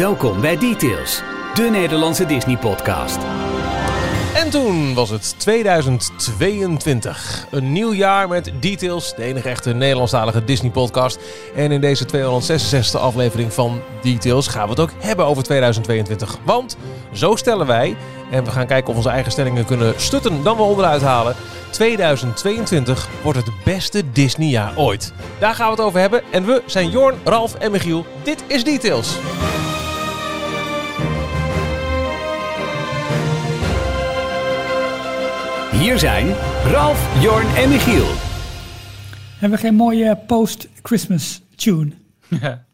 Welkom bij Details, de Nederlandse Disney-podcast. En toen was het 2022. Een nieuw jaar met Details, de enige echte Nederlandstalige Disney-podcast. En in deze 266e aflevering van Details gaan we het ook hebben over 2022. Want zo stellen wij, en we gaan kijken of onze eigen stellingen kunnen stutten dan we onderuit halen. 2022 wordt het beste Disney-jaar ooit. Daar gaan we het over hebben. En we zijn Jorn, Ralf en Michiel. Dit is Details. Hier zijn Ralf, Jorn en Michiel. Hebben we geen mooie post-Christmas tune? Ja,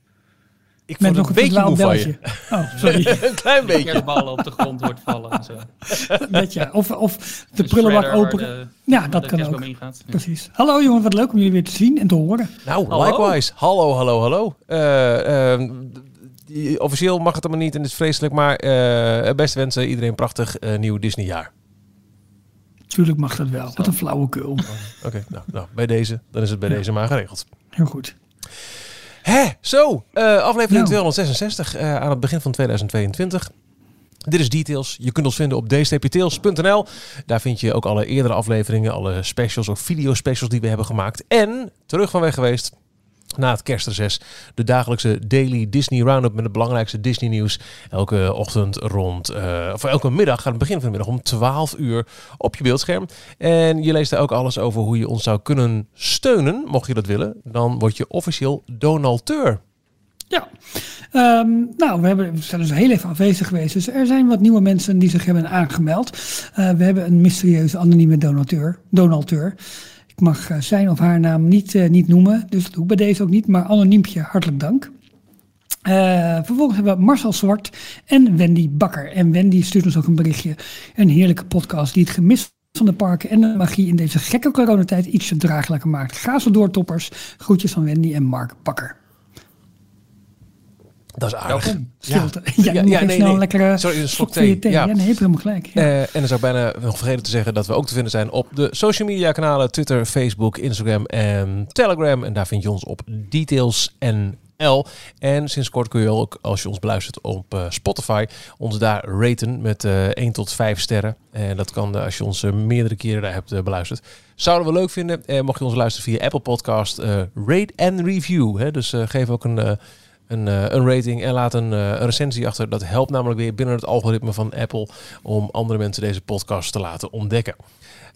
Ik Met vond nog een een beetje moe van je. Oh, sorry. een klein beetje. kerstballen op de grond wordt vallen en zo. Net ja. Of, of de Een prullenbak open. de- Ja, dat de kan ook. Precies. Hallo jongen, wat leuk om jullie weer te zien en te horen. Nou, Hallo. likewise. Hallo, hallo, hallo. Eh, eh, die- officieel mag het allemaal niet en het is vreselijk, maar eh beste wensen. Iedereen prachtig eh, nieuw Disneyjaar. Tuurlijk mag dat wel. Wat een flauwekul. Oké, nou, nou, bij deze. Dan is het bij deze maar geregeld. Heel goed. Hè, zo. eh, aflevering Nou. 266 eh, aan het begin van 2022. Dit is Details. Je kunt ons vinden op dstptails.nl. Daar vind je ook alle eerdere afleveringen, alle specials of video-specials die we hebben gemaakt. En terug van weg geweest na het kerstreces. De dagelijkse Daily Disney Roundup met het belangrijkste Disney nieuws. Elke ochtend rond, eh, of elke middag aan het begin van de middag om 12 uur op je beeldscherm. En je leest daar ook alles over hoe je ons zou kunnen steunen, mocht je dat willen. Dan word je officieel donateur. Ja. Ehm, nou, we, hebben, zijn dus heel even afwezig geweest. Dus er zijn wat nieuwe mensen die zich hebben aangemeld. Eh, we hebben een mysterieuze anonieme donateur. donateur. Ik mag eh, zijn of haar naam niet, eh, niet noemen. Dus dat doe ik bij deze ook niet. Maar anoniempje, hartelijk dank. Eh, vervolgens hebben we Marcel Zwart en Wendy Bakker. En Wendy stuurt ons ook een berichtje. Een heerlijke podcast die het gemis van de parken en de magie in deze gekke coronatijd ietsje draaglijker maakt. Ga zo door, toppers. Groetjes van Wendy en Mark Bakker. Dat is aardig. Welkom. Ja, ja, ja, snel een lekkere Sorry, een slok thee. thee. Ja. Ja, nee, heb je helemaal gelijk. Ja. Eh, en dan zou ik bijna nog vergeten te zeggen dat we ook te vinden zijn op de social media kanalen Twitter, Facebook, Instagram en Telegram. En daar vind je ons op Details NL. En sinds kort kun je ook, als je ons beluistert op eh, Spotify, ons daar raten met eh 1 tot 5 sterren. En dat kan eh, als je ons eh, meerdere keren daar hebt eh, beluisterd. Zouden we leuk vinden. Eh, mocht je ons luisteren via Apple Podcast, eh, rate en review. Hè? Dus eh, geef ook een... een, eh, een rating en laat een, eh, een recensie achter. Dat helpt namelijk weer binnen het algoritme van Apple om andere mensen deze podcast te laten ontdekken.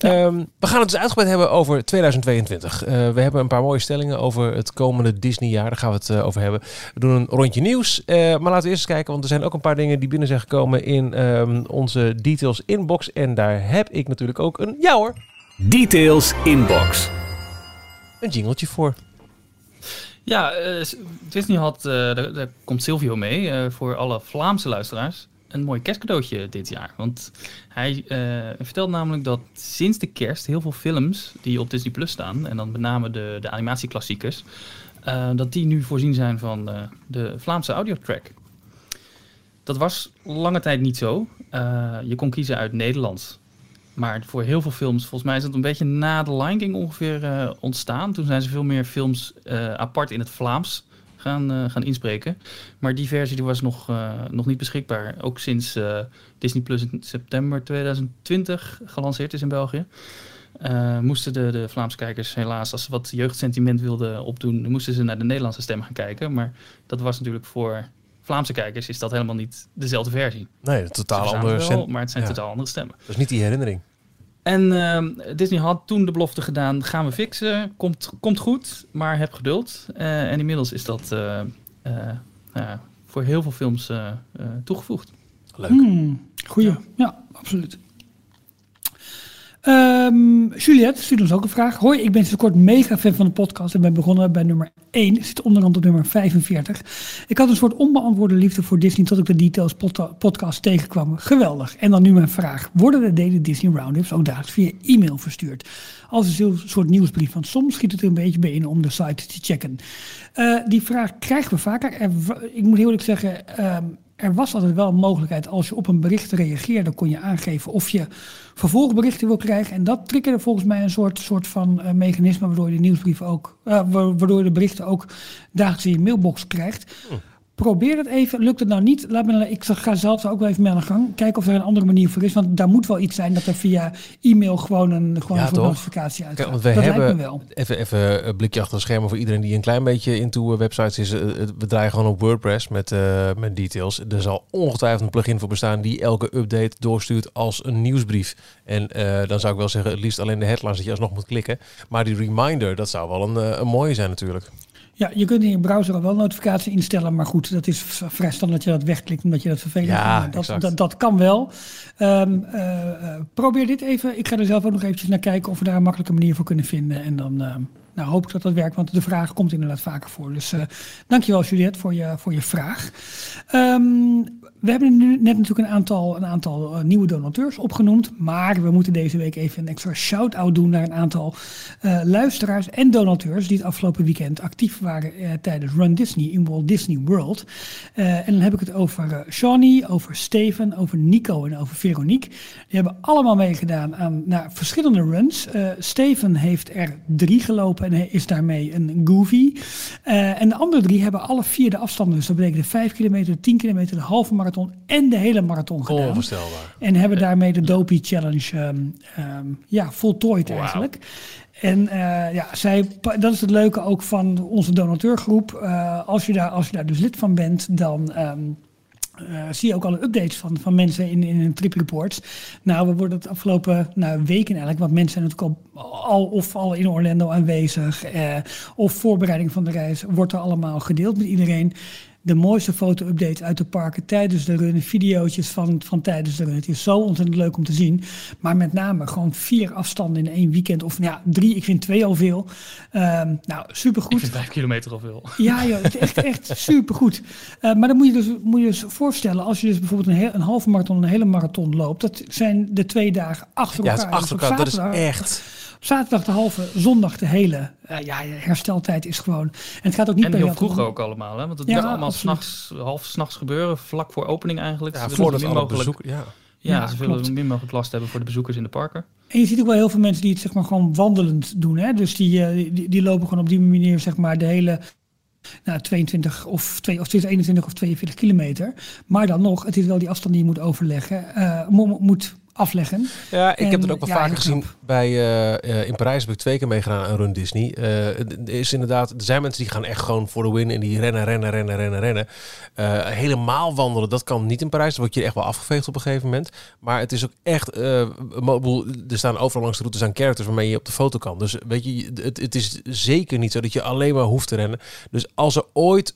Ehm, we gaan het dus uitgebreid hebben over 2022. Eh, we hebben een paar mooie stellingen over het komende Disney-jaar. Daar gaan we het over hebben. We doen een rondje nieuws. Eh, maar laten we eerst eens kijken, want er zijn ook een paar dingen die binnen zijn gekomen in ehm, onze details inbox. En daar heb ik natuurlijk ook een, ja hoor, Details Inbox. een jingletje voor. Ja, eh, Disney had, eh, daar, komt Silvio mee, eh, voor alle Vlaamse luisteraars, een mooi kerstcadeautje dit jaar. Want hij vertelt namelijk dat sinds de kerst heel veel films die op Disney Plus staan, en dan met name de, de animatieklassiekers, dat die nu voorzien zijn van de Vlaamse audiotrack. Dat was lange tijd niet zo. Je kon kiezen uit Nederlands. Maar voor heel veel films, volgens mij is het een beetje na The Lion King ongeveer eh, ontstaan. Toen zijn ze veel meer films eh, apart in het Vlaams gaan, eh, gaan inspreken. Maar die versie die was nog, nog niet beschikbaar. Ook sinds Disney Plus in september 2020 gelanceerd is in België. moesten de, de Vlaamse kijkers helaas, als ze wat jeugdsentiment wilden opdoen, moesten ze naar de Nederlandse stem gaan kijken. Maar dat was natuurlijk voor Vlaamse kijkers is dat helemaal niet dezelfde versie. Nee, een totaal verstaan ander. het wel, cent- maar het zijn ja. totaal andere stemmen. Dat is niet die herinnering. En ehm, Disney had toen de belofte gedaan, gaan we fixen, komt, komt goed, maar heb geduld. Eh, en inmiddels is dat eh, eh, ja, voor heel veel films eh, eh, toegevoegd. Leuk. Hmm, goeie. Ja, absoluut. Ehm, Juliette stuurt ons ook een vraag. Hoi, ik ben sinds kort mega fan van de podcast en ben begonnen bij nummer 1. Zit onderhand op nummer 45. Ik had een soort onbeantwoorde liefde voor Disney tot ik de Details pod- podcast tegenkwam. Geweldig. En dan nu mijn vraag. Worden de Daily Disney Roundups ook dagelijks via e-mail verstuurd? Als een soort nieuwsbrief, want soms schiet het er een beetje bij in om de site te checken. Eh, die vraag krijgen we vaker. Er ik moet heel eerlijk zeggen, ehm, er was altijd wel een mogelijkheid. Als je op een bericht reageerde, kon je aangeven of je vervolgberichten wil krijgen. En dat triggerde volgens mij een soort, soort van eh, mechanisme waardoor je de nieuwsbrieven ook, eh, wa- waardoor je de berichten ook dagelijks in je mailbox krijgt. Probeer het even. Lukt het nou niet? Laat me, ik ga zelf ook wel even mee aan de gang. Kijken of er een andere manier voor is. Want daar moet wel iets zijn dat er via e-mail gewoon een, gewoon een notificatie uitgaat. Kijk, want we dat hebben wel. Even, even een blikje achter de schermen voor iedereen die een klein beetje into websites is. We draaien gewoon op WordPress met, met details. Er zal ongetwijfeld een plugin voor bestaan die elke update doorstuurt als een nieuwsbrief. En dan zou ik wel zeggen, het liefst alleen de headlines dat je alsnog moet klikken. Maar die reminder, dat zou wel een, een mooie zijn natuurlijk. Ja, je kunt in je browser al wel notificatie instellen, maar goed, dat is vrij standaard dat je dat wegklikt omdat je dat vervelend ja, vindt. Dat, dat, dat, kan wel. Um, uh, probeer dit even. Ik ga er zelf ook nog eventjes naar kijken of we daar een makkelijke manier voor kunnen vinden. En dan uh, nou, hoop ik dat dat werkt, want de vraag komt inderdaad vaker voor. Dus uh, dankjewel Juliette voor je, voor je vraag. Um, we hebben nu net natuurlijk een aantal, een aantal uh, nieuwe donateurs opgenoemd. Maar we moeten deze week even een extra shout-out doen naar een aantal uh, luisteraars en donateurs die het afgelopen weekend actief waren uh, tijdens Run Disney in Walt Disney World. en dan heb ik het over Shawnee, over Steven, over Nico en over Veronique. Die hebben allemaal meegedaan aan naar verschillende runs. Steven heeft er drie gelopen en is daarmee een Goofy. en de andere drie hebben alle vier de afstanden. Dus dat betekent de 5 kilometer, 10 kilometer, de halve marathon en de hele marathon gedaan. Onvoorstelbaar. En hebben daarmee de Dopey Challenge um, um, ja, voltooid wow. eigenlijk. En uh, ja, zij, dat is het leuke ook van onze donateurgroep. Uh, als, je daar, als je daar dus lid van bent, dan... Um, uh, zie je ook alle updates van, van mensen in, in hun trip reports. Nou, we worden het afgelopen nou, weken eigenlijk, want mensen zijn natuurlijk al, al of al in Orlando aanwezig, uh, of voorbereiding van de reis, wordt er allemaal gedeeld met iedereen de mooiste foto-updates uit de parken tijdens de run. Video's van, van tijdens de run. Het is zo ontzettend leuk om te zien. Maar met name gewoon vier afstanden in één weekend. Of ja, drie. Ik vind twee al veel. Um, nou, supergoed. Ik vind vijf kilometer al veel. Ja, joh, het is echt, echt supergoed. Uh, maar dan moet je, dus, moet je dus voorstellen. Als je dus bijvoorbeeld een, heel, een halve marathon en een hele marathon loopt. Dat zijn de twee dagen achter elkaar. Ja, het is achter elkaar. Dus dat is echt... Zaterdag de halve, zondag de hele. Uh, ja, hersteltijd is gewoon. En het gaat ook niet en heel vroeg ook allemaal, hè? Want het ja, moet allemaal s'nachts, half s'nachts gebeuren, vlak voor opening eigenlijk. Ja, voordat min mogelijk, bezoek, ja. Ja, ja, ze willen min mogelijk last hebben voor de bezoekers in de parken. En je ziet ook wel heel veel mensen die het zeg maar gewoon wandelend doen. Hè? Dus die, uh, die, die, lopen gewoon op die manier zeg maar de hele nou, 22 of, 2, of 21 of 42 kilometer. Maar dan nog, het is wel die afstand die je moet overleggen. Uh, moet afleggen. Ja, ik heb het ook wel vaker gezien bij uh, in Parijs heb ik twee keer meegedaan aan Run Disney. Uh, is inderdaad, er zijn mensen die gaan echt gewoon voor de win en die rennen, rennen, rennen, rennen, rennen. Uh, helemaal wandelen, dat kan niet in Parijs. Dan word je echt wel afgeveegd op een gegeven moment. Maar het is ook echt, er staan overal langs de route aan characters waarmee je op de foto kan. Dus weet je, het, het is zeker niet zo dat je alleen maar hoeft te rennen. Dus als er ooit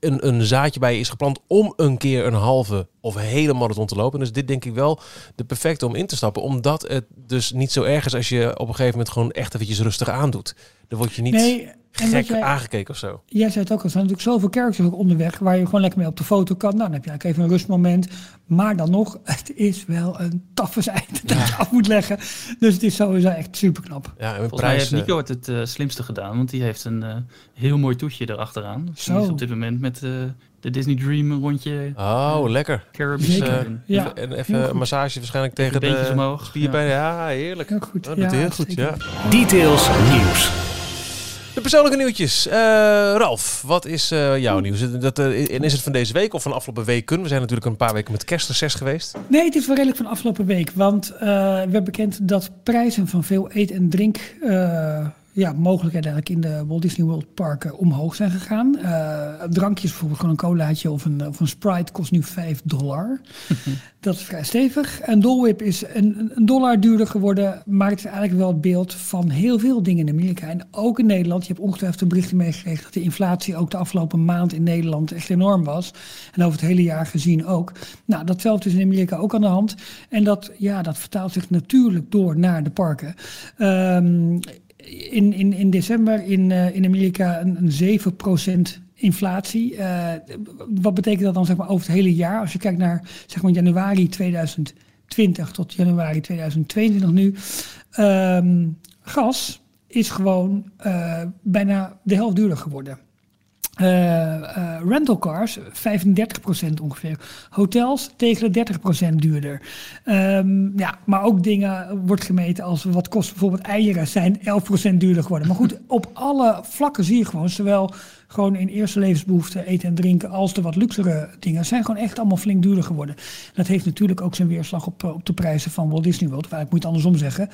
een, een zaadje bij je is geplant om een keer een halve of hele marathon te lopen. Dus dit denk ik wel de perfecte om in te stappen. Omdat het dus niet zo erg is als je op een gegeven moment gewoon echt eventjes rustig aandoet. Dan word je niet gek jij, aangekeken of zo. Jij zei het ook al, er zijn natuurlijk zoveel characters ook onderweg waar je gewoon lekker mee op de foto kan. Nou, dan heb je eigenlijk even een rustmoment. Maar dan nog, het is wel een taffe zijde dat je af moet leggen. Dus het is sowieso echt super knap. Ja, en Volgens mij heeft Nico het het uh, slimste gedaan, want die heeft een uh, heel mooi toetje erachteraan. Dus zo. is op dit moment met uh, de Disney Dream rondje. Oh, lekker. Caribbean. ja. En even een massage waarschijnlijk tegen de omhoog. spierpijn. Ja. ja, heerlijk. Heel goed. Oh, dat ja, heel goed, ja. Details nieuws. De persoonlijke nieuwtjes. Uh, Ralf, wat is uh, jouw nieuws? Dat, uh, en is het van deze week of van afgelopen weken? We zijn natuurlijk een paar weken met kerstreces geweest. Nee, het is wel redelijk van afgelopen week. Want we hebben bekend dat prijzen van veel eet- en drink ja, mogelijkheden eigenlijk in de Walt Disney World parken omhoog zijn gegaan. Uh, drankjes, bijvoorbeeld gewoon een colaatje of een, of een Sprite, kost nu 5 dollar. dat is vrij stevig. En Dole Whip is een, een dollar duurder geworden, maar het is eigenlijk wel het beeld van heel veel dingen in Amerika. En ook in Nederland. Je hebt ongetwijfeld de berichten meegekregen dat de inflatie ook de afgelopen maand in Nederland echt enorm was. En over het hele jaar gezien ook. Nou, datzelfde is in Amerika ook aan de hand. En dat, ja, dat vertaalt zich natuurlijk door naar de parken. Um, in, in, in december in, uh, in Amerika een, een 7% inflatie. Uh, wat betekent dat dan zeg maar, over het hele jaar? Als je kijkt naar zeg maar, januari 2020 tot januari 2022 nu. Um, gas is gewoon uh, bijna de helft duurder geworden. Uh, rental cars 35% ongeveer. Hotels tegen de 30% duurder. Um, ja, maar ook dingen wordt gemeten als wat kost bijvoorbeeld eieren zijn 11% duurder geworden. Maar goed, op alle vlakken zie je gewoon, zowel gewoon in eerste levensbehoeften, eten en drinken, als de wat luxere dingen, zijn gewoon echt allemaal flink duurder geworden. dat heeft natuurlijk ook zijn weerslag op, op de prijzen van Walt Disney World. Waar ik moet het andersom zeggen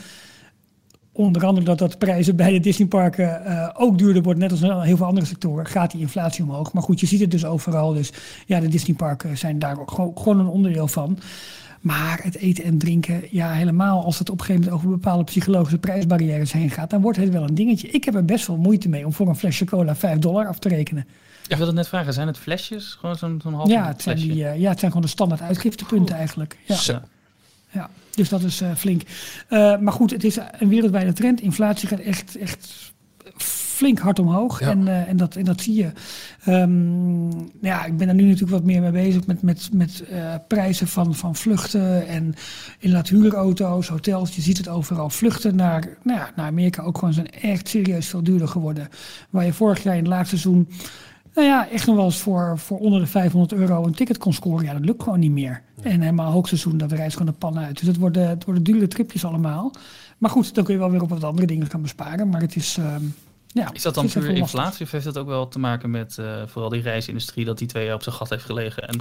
onder andere dat dat de prijzen bij de Disneyparken uh, ook duurder worden, net als in heel veel andere sectoren, gaat die inflatie omhoog. Maar goed, je ziet het dus overal. Dus ja, de Disneyparken zijn daar ook gewoon een onderdeel van. Maar het eten en drinken, ja, helemaal als het op een gegeven moment over bepaalde psychologische prijsbarrières heen gaat, dan wordt het wel een dingetje. Ik heb er best wel moeite mee om voor een flesje cola 5 dollar af te rekenen. Ik wilde net vragen, zijn het flesjes? Gewoon zo'n zo'n half ja, het zijn die, uh, ja, het zijn gewoon de standaard uitgiftepunten eigenlijk. Ja. Zo. Ja. Dus dat is uh, flink. Uh, maar goed, het is een wereldwijde trend. Inflatie gaat echt, echt flink hard omhoog. Ja. En, uh, en, dat, en dat zie je. Um, ja, ik ben er nu natuurlijk wat meer mee bezig met, met, met prijzen van, van vluchten en inderdaad huurauto's, hotels. Je ziet het overal. Vluchten naar, nou ja, naar Amerika ook gewoon zijn echt serieus veel duurder geworden. Waar je vorig jaar in het laagseizoen nou ja, echt nog wel eens voor, voor onder de 500 euro een ticket kon scoren. Ja, dat lukt gewoon niet meer. En helemaal hoogseizoen, dat reist gewoon de pan uit. Dus het worden, het worden dure tripjes allemaal. Maar goed, dan kun je wel weer op wat andere dingen gaan besparen. Maar het is... Uh, ja, is dat dan puur inflatie of heeft dat ook wel te maken met uh, vooral die reisindustrie dat die twee jaar op zijn gat heeft gelegen en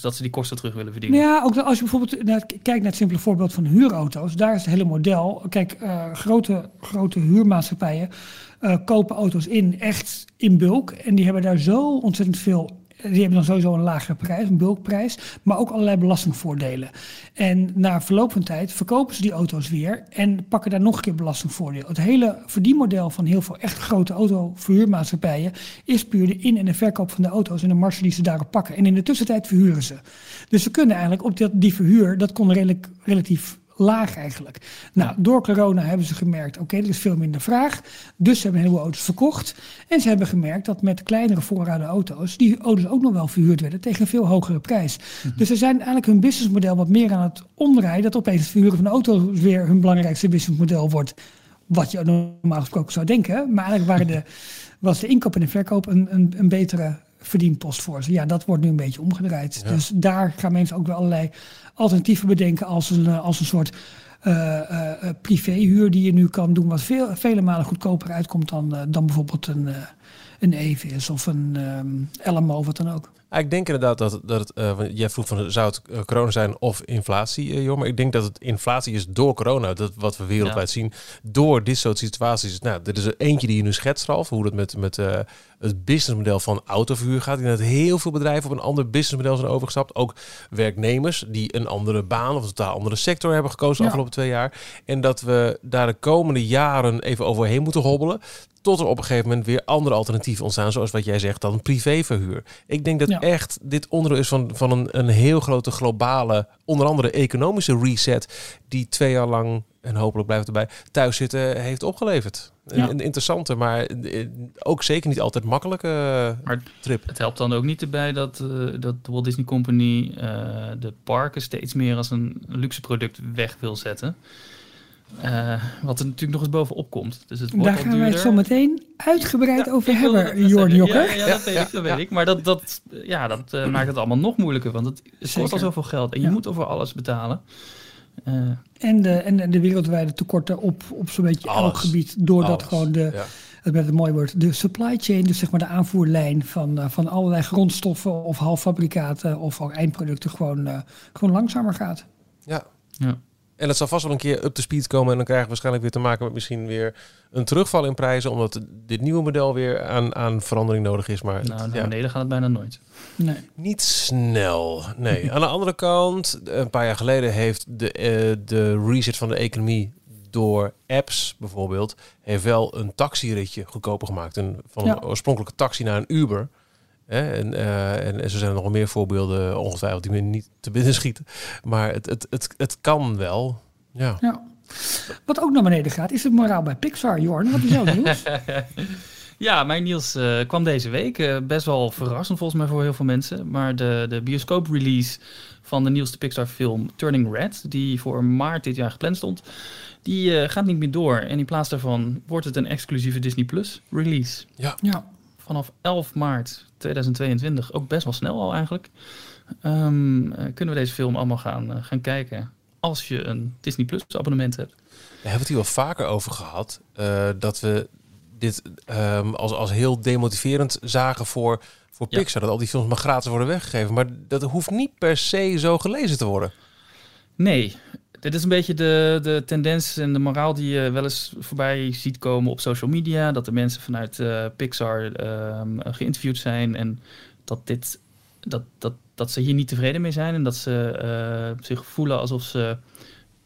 dat ze die kosten terug willen verdienen? Ja, ook als je bijvoorbeeld naar, kijkt naar het simpele voorbeeld van huurauto's, daar is het hele model. Kijk, uh, grote, grote huurmaatschappijen uh, kopen auto's in, echt in bulk. En die hebben daar zo ontzettend veel die hebben dan sowieso een lagere prijs, een bulkprijs, maar ook allerlei belastingvoordelen. En na verloop van tijd verkopen ze die auto's weer en pakken daar nog een keer belastingvoordeel. Het hele verdienmodel van heel veel echt grote autoverhuurmaatschappijen is puur de in- en de verkoop van de auto's en de marge die ze daarop pakken. En in de tussentijd verhuren ze. Dus ze kunnen eigenlijk op die verhuur, dat kon redelijk, relatief laag eigenlijk. Nou, door corona hebben ze gemerkt, oké, er is veel minder vraag. Dus ze hebben een heleboel auto's verkocht. En ze hebben gemerkt dat met kleinere voorraden auto's, die auto's ook nog wel verhuurd werden tegen een veel hogere prijs. Mhm. Dus ze zijn eigenlijk hun businessmodel wat meer aan het omdraaien, dat opeens het verhuren van auto's weer hun belangrijkste businessmodel wordt. Wat je normaal gesproken zou denken. Maar eigenlijk waren de, was de inkoop en de verkoop een, een, een betere verdienpost voor ze. Ja, dat wordt nu een beetje omgedraaid. Dus daar gaan mensen ook wel allerlei alternatieven bedenken als een, eh, als een soort uh, uh, privéhuur die je nu kan doen, wat veel, vele malen goedkoper uitkomt dan, uh, dan bijvoorbeeld een, een Evis of een um, LMO of wat dan ook. Ik denk inderdaad dat, dat het, uh, jij vroeg van zou het corona zijn of inflatie, uh, joh, maar ik denk dat het inflatie is door corona, dat wat we wereldwijd ja. zien, door dit soort situaties. Nou, dit is er eentje die je nu schetst, Ralf, hoe dat met, met uh, het businessmodel van autoverhuur gaat. Ik denk dat heel veel bedrijven op een ander businessmodel zijn overgestapt. Ook werknemers die een andere baan of een totaal andere sector hebben gekozen de ja. afgelopen twee jaar. En dat we daar de komende jaren even overheen moeten hobbelen. Tot er op een gegeven moment weer andere alternatieven ontstaan, zoals wat jij zegt, dan privéverhuur. Ik denk dat ja. echt dit onderdeel is van, van een, een heel grote globale, onder andere economische reset, die twee jaar lang, en hopelijk blijft erbij, thuis zitten heeft opgeleverd. Ja. Een, interessante, maar ook zeker niet altijd makkelijke maar trip. Het helpt dan ook niet erbij dat, uh, dat de Walt Disney Company uh, de parken steeds meer als een luxe product weg wil zetten. Uh, wat er natuurlijk nog eens bovenop komt. Dus het wordt Daar gaan wij het zo meteen uitgebreid ja, over hebben, Jorn Jokker. Ja, ja, dat weet ik, dat weet ik. Maar dat, dat, ja, dat uh, maakt het allemaal nog moeilijker, want het kost al zoveel geld. En je moet over alles betalen. Uh, en, de, en de wereldwijde tekorten op, op zo'n beetje alles. elk gebied. Doordat alles. gewoon de, het werd een mooi woord, de supply chain, dus zeg maar de aanvoerlijn van, van allerlei grondstoffen of halffabrikaten of ook eindproducten gewoon, gewoon langzamer gaat. Ja. ja. En het zal vast wel een keer up to speed komen. En dan krijgen we waarschijnlijk weer te maken met misschien weer een terugval in prijzen. Omdat dit nieuwe model weer aan, aan verandering nodig is. Maar nou, naar beneden gaat het bijna nooit. Nee. Niet snel. Nee. aan de andere kant, een paar jaar geleden heeft de, uh, de reset van de economie door apps bijvoorbeeld, heeft wel een taxiritje goedkoper gemaakt. Een, van een oorspronkelijke taxi naar een Uber. Hè? En, uh, en, en zo zijn er nog meer voorbeelden, ongetwijfeld, die me niet te binnen schieten. Maar het, het, het, het kan wel. Ja. ja. Wat ook naar beneden gaat, is het moraal bij Pixar, Jorn. Wat is jouw nieuws? ja, mijn nieuws uh, kwam deze week. Uh, best wel verrassend volgens mij voor heel veel mensen. Maar de, de bioscoop-release van de nieuwste Pixar-film Turning Red, die voor maart dit jaar gepland stond, die gaat niet meer door. En in plaats daarvan wordt het een exclusieve Disney Plus release. Ja. ja vanaf 11 maart 2022, ook best wel snel al eigenlijk, ehm, eh, kunnen we deze film allemaal gaan, eh, gaan kijken als je een Disney Plus abonnement hebt. We hebben het hier wel vaker over gehad. eh, dat we dit ehm, als, als heel demotiverend zagen voor, voor Ja. Pixar. Dat al die films maar gratis worden weggegeven. Maar dat hoeft niet per se zo gelezen te worden. Nee, dit is een beetje de, de tendens en de moraal die je wel eens voorbij ziet komen op social media. Dat de mensen vanuit eh, Pixar ehm, geïnterviewd zijn en dat, dit, dat, dat, dat ze hier niet tevreden mee zijn. En dat ze eh, zich voelen alsof ze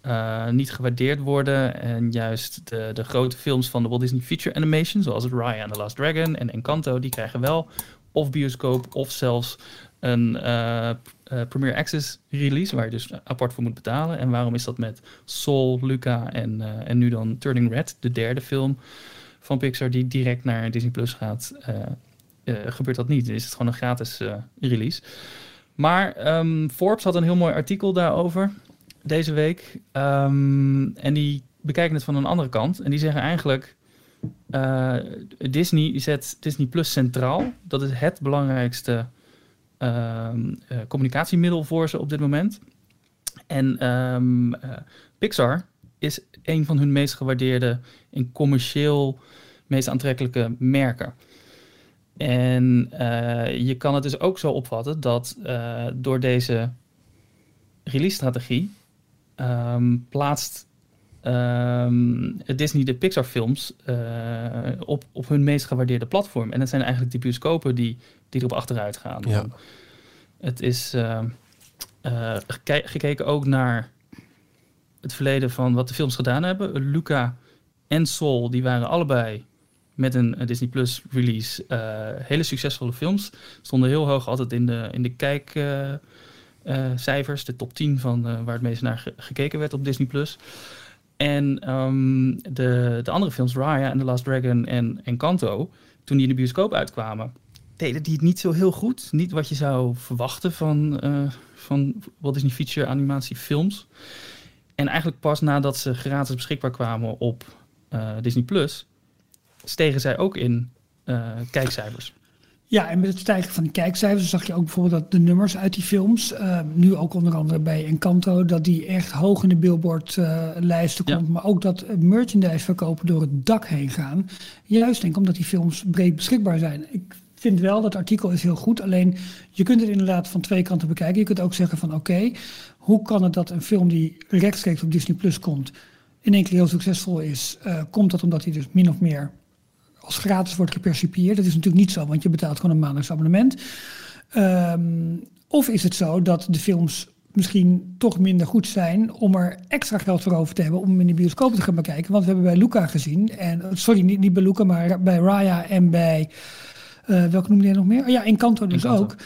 eh, niet gewaardeerd worden. En juist de, de grote films van de Walt Disney Feature Animation, zoals Raya and the Last Dragon en Encanto, die krijgen wel of bioscoop of zelfs een eh, eh, Premier Access release, waar je dus apart voor moet betalen. En waarom is dat met Soul, Luca en, eh, en nu dan Turning Red, de derde film van Pixar die direct naar Disney Plus gaat? gebeurt dat niet. Dan is het gewoon een gratis release. Maar ehm, Forbes had een heel mooi artikel daarover deze week. Ehm, en die bekijken het van een andere kant. En die zeggen eigenlijk... Disney zet Disney Plus centraal. Dat is het belangrijkste communicatiemiddel voor ze op dit moment. En ehm, eh, Pixar is een van hun meest gewaardeerde en commercieel meest aantrekkelijke merken. En eh, je kan het dus ook zo opvatten dat eh, door deze release-strategie ehm, plaatst ehm, Disney de Pixar-films eh, op, op hun meest gewaardeerde platform. En dat zijn eigenlijk de bioscopen die, die erop achteruit gaan. Ja. Het is ehm, eh, geke- gekeken ook naar het verleden van wat de films gedaan hebben. Luca en Soul, die waren allebei met een Disney Plus release eh, hele succesvolle films. Stonden heel hoog altijd in de, in de kijkcijfers, de top 10 van waar het meest naar ge- gekeken werd op Disney Plus. En ehm, de, de andere films, Raya and the Last Dragon en Encanto, toen die in de bioscoop uitkwamen, deden die het niet zo heel goed. Niet wat je zou verwachten van, eh van Walt Disney Feature animatiefilms. En eigenlijk pas nadat ze gratis beschikbaar kwamen op eh, Disney Plus, stegen zij ook in eh, kijkcijfers. Ja, en met het stijgen van de kijkcijfers zag je ook bijvoorbeeld dat de nummers uit die films, eh, nu ook onder andere bij Encanto, dat die echt hoog in de billboardlijsten komt. Maar ook dat merchandise verkopen door het dak heen gaan. Juist denk ik omdat die films breed beschikbaar zijn. Ik vind wel dat artikel is heel goed. Alleen je kunt het inderdaad van twee kanten bekijken. Je kunt ook zeggen van oké, hoe kan het dat een film die rechtstreeks op Disney Plus komt, in één keer heel succesvol is? Eh, komt dat omdat hij dus min of meer als gratis wordt gepercipieerd. Dat is natuurlijk niet zo, want je betaalt gewoon een maandelijks abonnement. Ehm, of is het zo dat de films misschien toch minder goed zijn om er extra geld voor over te hebben om hem in de bioscoop te gaan bekijken? Want we hebben bij Luca gezien, en sorry, niet, niet bij Luca, maar bij Raya en bij, eh welke noemde je nog meer? Oh ja, Encanto dus Encanto. ook.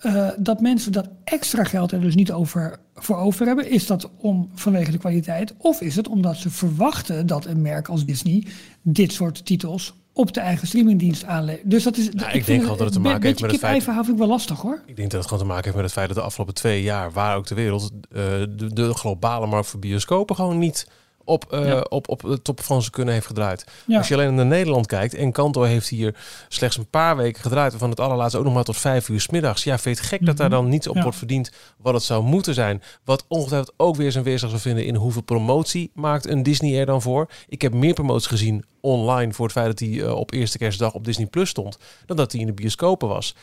Eh, dat mensen dat extra geld er dus niet over, voor over hebben. Is dat om vanwege de kwaliteit? Of is het omdat ze verwachten dat een merk als Disney dit soort titels op de eigen streamingdienst aanlevert? Dus dat is. ik vind denk dat het te maken heeft met het feit- kip-ei-verhaal vind ik wel lastig hoor. Ik denk dat het gewoon te maken heeft met het feit dat de afgelopen twee jaar, waar ook de wereld, eh, de, de globale markt voor bioscopen gewoon niet op, Ja. op, op de top van zijn kunnen heeft gedraaid. Ja. Als je alleen naar Nederland kijkt, en Kanto heeft hier slechts een paar weken gedraaid, waarvan het allerlaatste ook nog maar tot vijf uur 's middags. Ja, vind je het gek dat daar Mhm. dan niets op Ja. wordt verdiend wat het zou moeten zijn? Wat ongetwijfeld ook weer zijn weerslag zou vinden in hoeveel promotie maakt een Disney er dan voor. Ik heb meer promoties gezien online voor het feit dat hij eh, op eerste kerstdag op Disney Plus stond, dan dat hij in de bioscopen was.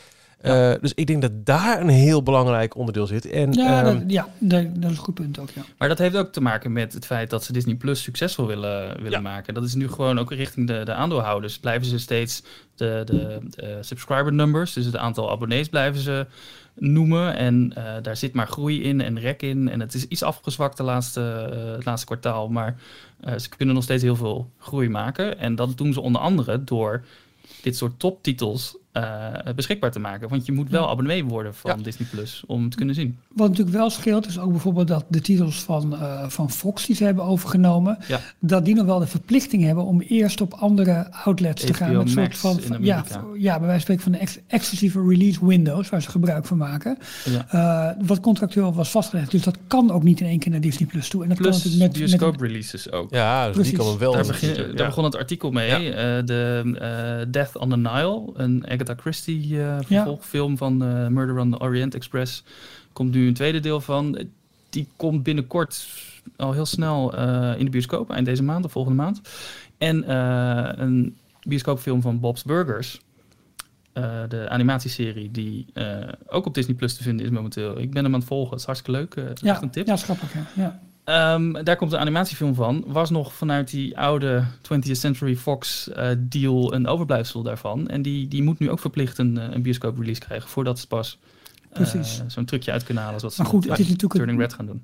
Ja. Eh, dus ik denk dat daar een heel belangrijk onderdeel zit. En, Ja, ehm, dat, ja dat, dat is een goed punt ook. Ja. Maar dat heeft ook te maken met het feit dat ze Disney Plus succesvol willen, willen Ja. maken. Dat is nu gewoon ook richting de, de aandeelhouders. Blijven ze steeds de, de, de subscriber numbers, dus het aantal abonnees blijven ze noemen. En eh, daar zit maar groei in en rek in. En het is iets afgezwakt de laatste, eh, het laatste kwartaal. Maar eh, ze kunnen nog steeds heel veel groei maken. En dat doen ze onder andere door dit soort toptitels eh, beschikbaar te maken. Want je moet wel abonnee worden van Ja. Disney Plus om het te kunnen zien. Wat natuurlijk wel scheelt, is ook bijvoorbeeld dat de titels van, eh, van Fox die ze hebben overgenomen, Ja. dat die nog wel de verplichting hebben om eerst op andere outlets te gaan. Een soort van, ja, ja, bij wijze van spreken van de ex- exclusieve release windows, waar ze gebruik van maken. Ja. Eh, wat contractueel was vastgelegd. Dus dat kan ook niet in één keer naar Disney Plus toe. En dat Plus kan met, met releases ook. ja, dus Precies. die komen wel. Daar, begin, daar ja. begon het artikel mee. Ja. eh, de eh, Death on the Nile, een Agatha Christie eh, vervolgfilm van uh, Murder on the Orient Express. Komt nu een tweede deel van. Die komt binnenkort al heel snel in de bioscoop, eind deze maand of volgende maand. En een bioscoopfilm van Bob's Burgers. de animatieserie die ook op Disney Plus te vinden is momenteel. Ik ben hem aan het volgen. Het is hartstikke leuk. Uh, ja, echt een tip. Ja, grappig. Ja. Um, daar komt een animatiefilm van. Was nog vanuit die oude 20th Century Fox uh, deal een overblijfsel daarvan. En die, die moet nu ook verplicht een, een bioscoop release krijgen voordat ze pas uh, zo'n trucje uit kunnen halen. Zoals maar goed, ze het is natuurlijk Turning Red gaan doen.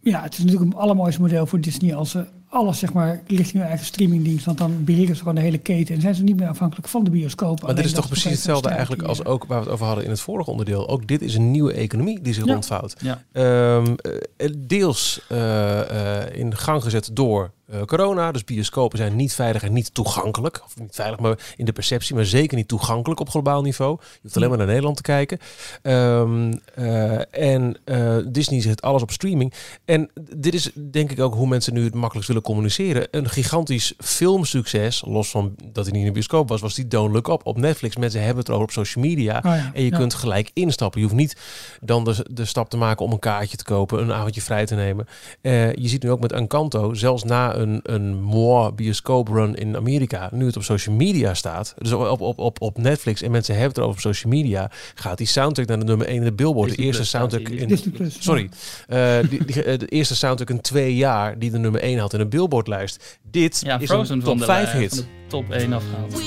Ja, het is natuurlijk een allermooiste model voor Disney als ze alles zeg maar richting hun eigen streamingdienst. Want dan beheren ze gewoon de hele keten en zijn ze niet meer afhankelijk van de bioscoop. Maar dit is toch precies hetzelfde eigenlijk als ook waar we het over hadden in het vorige onderdeel. Ook dit is een nieuwe economie die zich Ja. rondvouwt. Ja. Ehm, eh, deels eh, eh, in gang gezet door eh, corona. Dus bioscopen zijn niet veilig en niet toegankelijk. Of niet veilig, maar in de perceptie, maar zeker niet toegankelijk op globaal niveau. Je hoeft alleen maar naar Nederland te kijken. Ehm, eh, en eh, Disney zet alles op streaming. En dit is denk ik ook hoe mensen nu het makkelijkst willen communiceren. Een gigantisch filmsucces, los van dat hij niet in de bioscoop was, was die Don't Look Up op Netflix. Mensen hebben het erover op social media. Oh ja, En je ja. kunt gelijk instappen. Je hoeft niet dan de, de stap te maken om een kaartje te kopen, een avondje vrij te nemen. Je ziet nu ook met Encanto, zelfs na een, een moi bioscooprun in Amerika, nu het op social media staat, dus op, op, op, op Netflix en mensen hebben het erover op social media, gaat die soundtrack naar de nummer 1 in de Billboard. De eerste Plus, soundtrack in... Plus. Sorry, eh, die, die, eh, de eerste soundtrack in twee jaar die de nummer 1 had in de Billboardlijst. Dit Ja, is Frozen een van top de, 5 van hit. de top 1 afgehaald.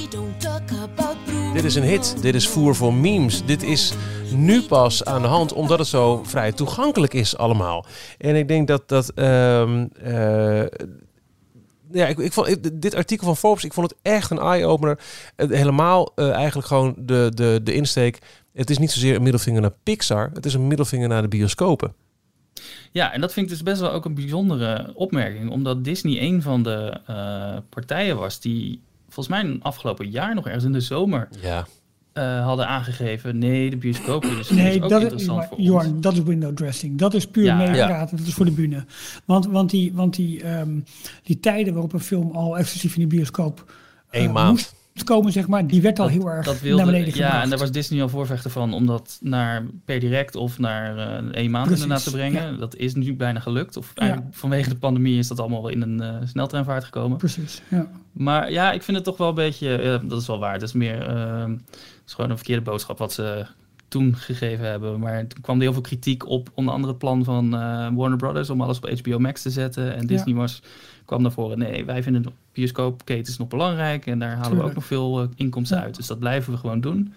Dit is een hit. Dit is voer voor memes. Dit is nu pas aan de hand omdat het zo vrij toegankelijk is allemaal. En ik denk dat dat... ehm, eh, ja, ik, ik vond ik- dit artikel van Forbes, ik vond het echt een eye-opener. Helemaal eh, eigenlijk gewoon de, de, de insteek. Het is niet zozeer een middelvinger naar Pixar. Het is een middelvinger naar de bioscopen. Ja, en dat vind ik dus best wel ook een bijzondere opmerking. Omdat Disney een van de eh, partijen was die volgens mij afgelopen jaar nog ergens in de zomer Ja. Eh, hadden aangegeven... nee, de Nee, is ook dat is, interessant voor ons. Jorn, dat is window dressing. Dat is puur Ja. meepraten. Dat is voor de bühne. Want, want, die, want die, ehm, die tijden waarop een film al exclusief in de bioscoop eh, Eén maand. moest komen, zeg maar, die werd al Dat- heel erg dat wilde, naar beneden Ja, en daar was Disney al voorvechter van om dat naar per direct of naar eh, één maand Precies, inderdaad te brengen. ja. Dat is nu bijna gelukt. Of vanwege de pandemie is dat allemaal wel in een eh, sneltreinvaart gekomen. Precies, ja. Maar ja, ik vind het toch wel een beetje, dat is wel waar. Het is meer, eh, het is gewoon een verkeerde boodschap wat ze toen gegeven hebben. Maar toen kwam er heel veel kritiek op, onder andere het plan van eh, Warner Brothers om alles op HBO Max te zetten. En Disney was, kwam naar voren, nee, wij vinden de bioscoopketens nog belangrijk en daar halen we ook nog veel eh, inkomsten Ja. uit. Dus dat blijven we gewoon doen.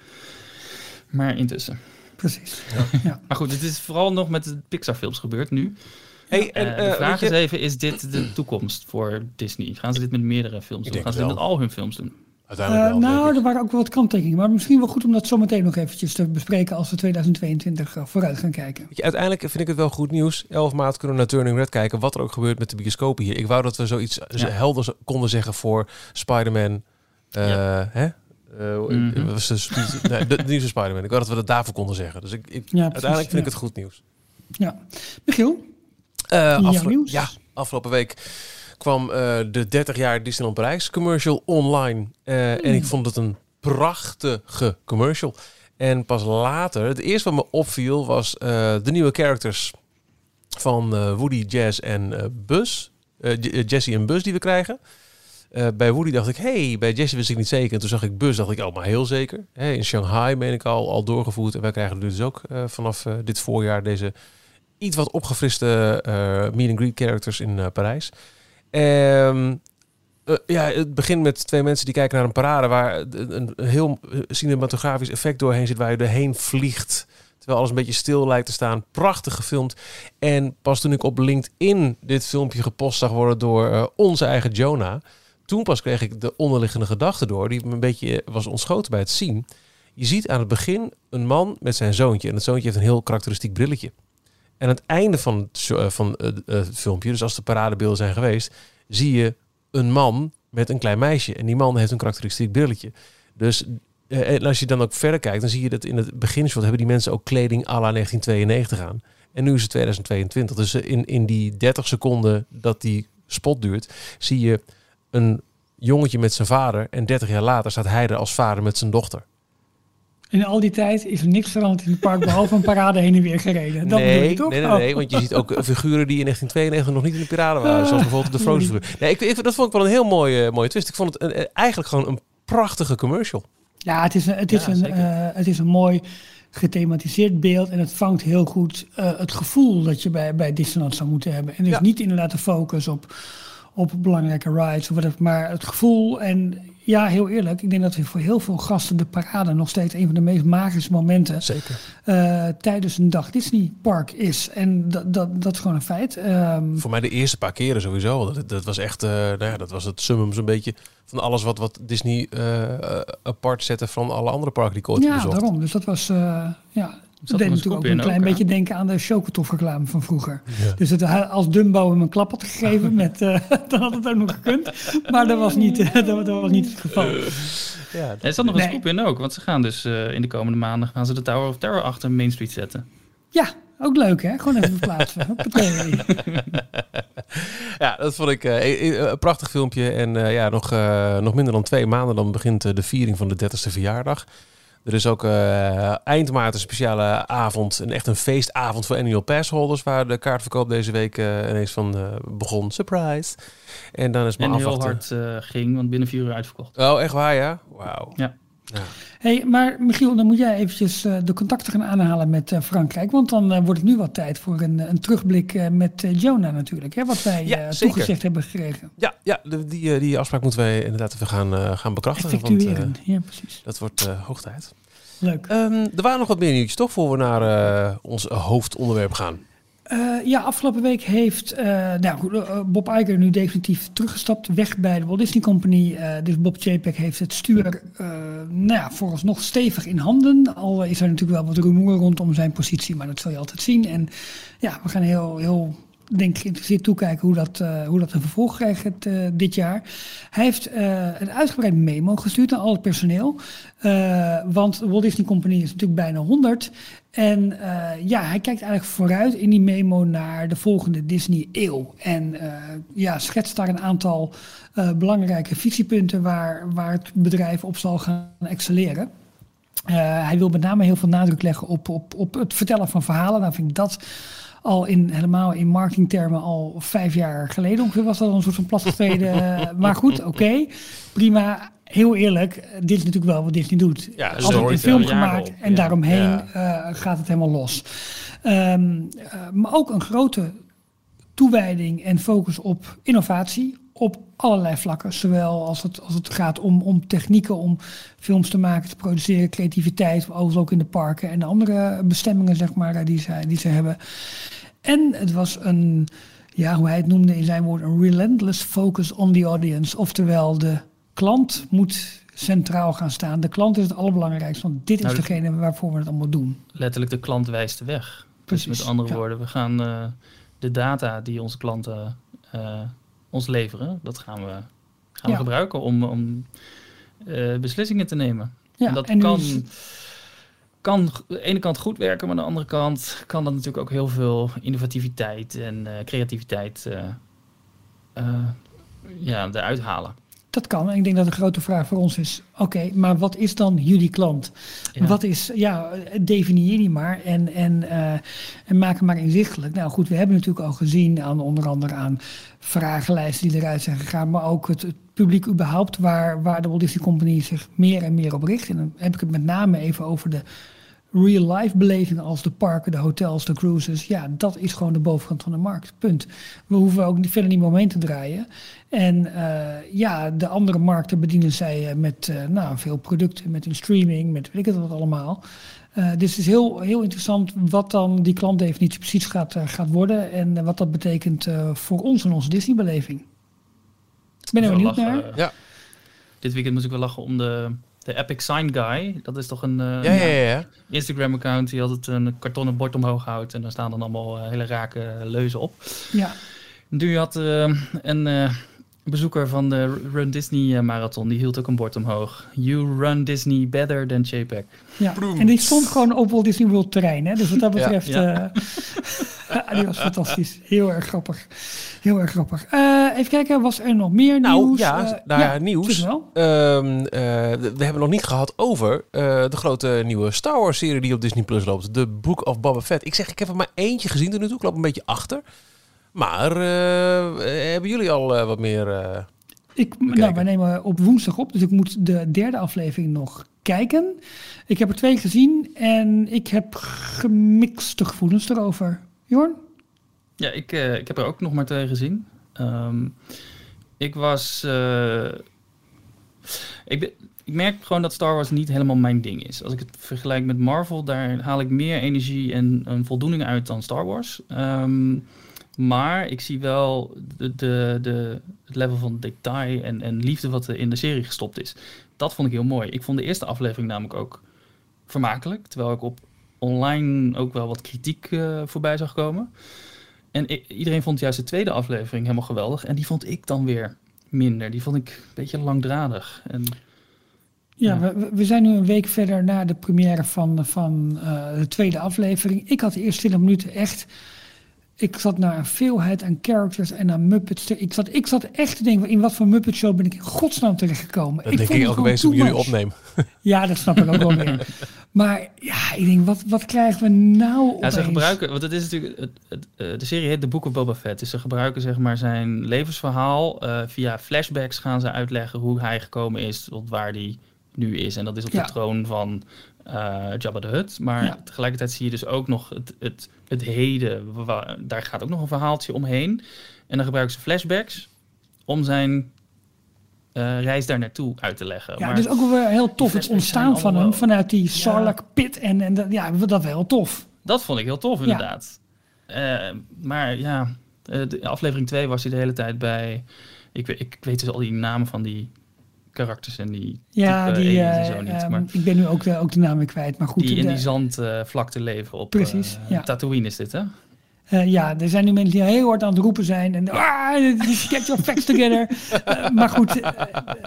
Maar intussen. Precies. Maar goed, het is vooral nog met de Pixar films gebeurd nu. Hey, en, Eh, de eh, vraag is even, is dit de toekomst voor Disney? Gaan ze dit met meerdere films doen? Gaan ze dit met al hun films doen? Uiteindelijk Eh, wel, nou, er waren ook wel wat kanttekeningen. Maar misschien wel goed om dat zo meteen nog eventjes te bespreken als we 2022 eh, vooruit gaan kijken. Je, uiteindelijk vind ik het wel goed nieuws. 11 maart kunnen we naar Turning Red kijken. Wat er ook gebeurt met de bioscopen hier. Ik wou dat we zoiets Ja. helders konden zeggen voor Spider-Man. eh, Ja. hè? Eh, Mhm. wat was de, nee, de, de nieuwe Spider-Man. Ik wou dat we dat daarvoor konden zeggen. Dus ik, ik, Ja, precies, uiteindelijk vind ik het goed nieuws. Ja. Michiel? Eh, afgelo- nieuws? Ja, afgelopen week kwam eh, de 30 jaar Disneyland Parijs commercial online. Eh, En ik vond het een prachtige commercial. En pas later, het eerste wat me opviel was eh, de nieuwe characters van Woody, Jazz en Buzz. Jesse en Buzz die we krijgen. Bij Woody dacht ik, hey, bij Jesse wist ik niet zeker. En toen zag ik Buzz, dacht ik, oh, maar heel zeker. Hey, in Shanghai ben ik al, al doorgevoerd. En wij krijgen dus ook vanaf dit voorjaar deze iets wat opgefriste meet and greet characters in Parijs. Ehm, eh, ja, het begint met twee mensen die kijken naar een parade waar een, heel cinematografisch effect doorheen zit, waar je doorheen vliegt. Terwijl alles een beetje stil lijkt te staan. Prachtig gefilmd. En pas toen ik op LinkedIn dit filmpje gepost zag worden door eh, onze eigen Jonah. Toen pas kreeg ik de onderliggende gedachte door, die me een beetje was ontschoten bij het zien. Je ziet aan het begin een man met zijn zoontje. En het zoontje heeft een heel karakteristiek brilletje. En aan het einde van het, eh, van, eh, eh, het filmpje, dus als de paradebeelden zijn geweest, zie je een man met een klein meisje. En die man heeft een karakteristiek brilletje. Dus als je dan ook verder kijkt, dan zie je dat in het beginshot hebben die mensen ook kleding à la 1992 aan. En nu is het 2022. Dus in, in die 30 seconden dat die spot duurt, zie je een jongetje met zijn vader. En 30 jaar later staat hij er als vader met zijn dochter. In al die tijd is er niks veranderd in het park, behalve een parade heen en weer gereden. Dat nee, je toch? nee, nee, Oh. nee, want je ziet ook eh, figuren die in 1992 nog niet in de Piraten waren. Zoals bijvoorbeeld de Frozen. Nee, ik, ik, dat vond ik wel een heel mooie, mooie twist. Ik vond het een- eh, eigenlijk gewoon een prachtige commercial. Ja, het is een, het is Ja, een, eh, het is een mooi gethematiseerd beeld en het vangt heel goed eh, het gevoel dat je bij, bij Disneyland zou moeten hebben. En dus Ja. niet inderdaad de focus op, op belangrijke rides of whatever, maar het gevoel. En ja, heel eerlijk, ik denk dat voor heel veel gasten de parade nog steeds een van de meest magische momenten Zeker. eh, tijdens een dag Disney park is. En dat, dat, dat is gewoon een feit. Ehm, Voor mij de eerste paar keren sowieso. Dat, dat was echt, eh, nou ja, dat was het summum zo'n beetje van alles wat, wat Disney eh, apart zette van alle andere parken die ik ooit heb ja, bezocht. daarom. Dus dat was, eh, ja, dat deed natuurlijk ook een in klein ook, beetje denken aan de Chocotoff-reclame van vroeger. Ja. Dus het, als Dumbo hem een klap had gegeven, met, eh, dan had het ook nog gekund. Maar dat was niet, dat, dat was niet het geval. Ja, Er zat nog een scoop in ook, want ze gaan dus eh, in de komende maanden gaan ze de Tower of Terror achter Main Street zetten. Ja, ook leuk hè? Gewoon even verplaatsen. Ja, dat vond ik eh, eh, een prachtig filmpje. En eh, ja, nog, eh, nog minder dan twee maanden dan begint eh, de viering van de 30ste verjaardag. Er is ook eh, eind maart een speciale avond, een echt een feestavond voor annual passholders, waar de kaartverkoop deze week eh, ineens van eh, begon. Surprise! En dan is maar En heel hard ging, want binnen vier uur uitverkocht. Oh, echt waar, ja? Wauw. Ja. Ja. hey, maar Michiel, dan moet jij eventjes eh, de contacten gaan aanhalen met eh, Frankrijk. Want dan eh, wordt het nu wat tijd voor een, een terugblik met Jonah natuurlijk. Hè, wat wij Ja, toegezegd hebben gekregen. Ja, ja de- die, die afspraak moeten wij inderdaad even gaan, gaan bekrachtigen. Want, ja, precies. dat wordt hoog tijd. Leuk. Ehm, er waren nog wat meer nieuwtjes, toch? Voor we naar ons hoofdonderwerp gaan. Eh, ja, afgelopen week heeft eh, nou, eh, Bob Iger nu definitief teruggestapt, weg bij de Walt Disney Company. Dus Bob Chapek heeft het stuur nou ja, vooralsnog stevig in handen. Al is er natuurlijk wel wat rumoer rondom zijn positie, maar dat zul je altijd zien. En ja, we gaan heel, heel denk ik geïnteresseerd toekijken hoe dat, eh, hoe dat een vervolg krijgt eh, dit jaar. Hij heeft eh, een uitgebreid memo gestuurd aan al het personeel. Want de Walt Disney Company is natuurlijk bijna 100. En ja, hij kijkt eigenlijk vooruit in die memo naar de volgende Disney-eeuw. En ja, schetst daar een aantal belangrijke visiepunten waar, waar het bedrijf op zal gaan excelleren. Hij wil met name heel veel nadruk leggen op, op, op het vertellen van verhalen. Nou vind ik dat al in, helemaal in marketingtermen al vijf jaar geleden ongeveer was dat een soort van platgetreden. maar goed, oké, prima. Heel eerlijk, dit is natuurlijk wel wat Disney doet. Ja, Altijd een film gemaakt en ja. daaromheen Ja. eh, gaat het helemaal los. Ehm, eh, maar ook een grote toewijding en focus op innovatie op allerlei vlakken. Zowel als het, als het gaat om, om technieken, om films te maken, te produceren, creativiteit, overigens ook in de parken en de andere bestemmingen zeg maar, die, ze, die ze hebben. En het was een, ja, hoe hij het noemde in zijn woord, een relentless focus on the audience. Oftewel, de klant moet centraal gaan staan. De klant is het allerbelangrijkste, want dit is Nou, degene waarvoor we het allemaal doen. Letterlijk de klant wijst de weg. Precies, Dus met andere ja. woorden, we gaan eh, de data die onze klanten eh, ons leveren, dat gaan we, gaan Ja. we gebruiken om, om eh, beslissingen te nemen. Ja, en dat en kan, is- kan aan de ene kant goed werken, maar aan de andere kant kan dat natuurlijk ook heel veel innovativiteit en eh, creativiteit eh, ja, eruit halen. Dat kan. En ik denk dat de grote vraag voor ons is: oké, maar wat is dan jullie klant? Ja. Wat is, ja, definieer die maar en, en, eh, en maak hem maar inzichtelijk. Nou goed, we hebben natuurlijk al gezien aan onder andere aan vragenlijsten die eruit zijn gegaan, maar ook het, het publiek überhaupt waar, waar de Walt Disney Company zich meer en meer op richt. En dan heb ik het met name even over de real-life belevingen als de parken, de hotels, de cruises. Ja, dat is gewoon de bovenkant van de markt. Punt. We hoeven ook niet verder niet meer omheen te draaien. En eh, ja, de andere markten bedienen zij eh, met eh, nou, veel producten, met een streaming, met weet ik het wat allemaal. Eh, dus het is heel, heel interessant wat dan die klantdefinitie precies gaat, gaat worden en wat dat betekent eh, voor ons en onze Disney-beleving. Ik ben er benieuwd naar. Ja. Dit weekend moest ik wel lachen om de, de Epic Sign Guy. Dat is toch een eh, Ja, ja, ja. ja. Instagram-account die altijd een kartonnen bord omhoog houdt. En daar staan dan allemaal eh, hele rake leuzen op. Ja, Nu had eh, een eh, bezoeker van de Run Disney Marathon, die hield ook een bord omhoog. You run Disney better than JPEG. ja. En die stond gewoon op Walt Disney World terrein. Hè? Dus wat dat betreft, ja. die was fantastisch. Heel erg grappig. Heel erg grappig. Eh, even kijken, was er nog meer Nou nieuws? ja, Eh, nou ja, nieuws. wel. Ehm, eh, we hebben nog niet gehad over de grote nieuwe Star Wars serie die op Disney Plus loopt. The Book of Boba Fett. Ik zeg, ik heb er maar eentje gezien tot nu toe. Ik loop een beetje achter. Maar hebben jullie al wat meer... Ik, nou, wij nemen op woensdag op, dus ik moet de derde aflevering nog kijken. Ik heb er twee gezien en ik heb gemixte gevoelens erover. Jorn? Ja, ik, eh, ik heb er ook nog maar twee gezien. Ehm, ik was. eh, ik, ik merk gewoon dat Star Wars niet helemaal mijn ding is. Als ik het vergelijk met Marvel, daar haal ik meer energie en voldoening uit dan Star Wars. Ehm, maar ik zie wel de, de, de, het level van detail en, en liefde wat er in de serie gestopt is. Dat vond ik heel mooi. Ik vond de eerste aflevering namelijk ook vermakelijk. Terwijl ik op online ook wel wat kritiek eh, voorbij zag komen. En iedereen vond juist de tweede aflevering helemaal geweldig. En die vond ik dan weer minder. Die vond ik een beetje langdradig. En Ja, Ja. We, we- we zijn nu een week verder na de première van, van eh, de tweede aflevering. Ik had de eerste 20 minuten echt... Ik zat naar een veelheid aan characters en aan Muppets. te- Ik zat, ik zat echt te denken, in wat voor Muppet Show ben ik in godsnaam terechtgekomen? dat denk vond ik het ook gewoon eens too op jullie much. opneem. Ja, dat snap ik ook wel weer. Maar ja, ik denk, wat, wat krijgen we nou ja, opeens? ze gebruiken, want het is natuurlijk, het, het, eh, de serie heet The Book of Boba Fett. Dus ze gebruiken zeg maar zijn levensverhaal. eh, via flashbacks gaan ze uitleggen hoe hij gekomen is tot waar hij nu is. En dat is op Ja. de troon van eh Jabba the Hutt. Maar Ja. tegelijkertijd zie je dus ook nog het, het, het heden. daar gaat ook nog een verhaaltje omheen. En dan gebruiken ze flashbacks om zijn eh, reis daar naartoe uit te leggen. Ja, maar, dus ook wel weer heel tof het ontstaan van hem vanuit die Sarlacc pit. En, en dat, ja, dat wel heel tof. Dat vond ik heel tof, Ja. inderdaad. Eh, maar ja, de aflevering 2 was hij de hele tijd bij. Ik, ik weet dus al die namen van die karakters en die Ja, die, en eh, zo niet. ehm, maar ik ben nu ook de, ook de naam weer kwijt. Maar goed, die in die zandvlakte leven op Precies, eh, ja. Tatooine is dit, hè? Eh, ja, er zijn nu mensen die heel hard aan het roepen zijn. En ah, get your facts together. Eh, maar goed, eh,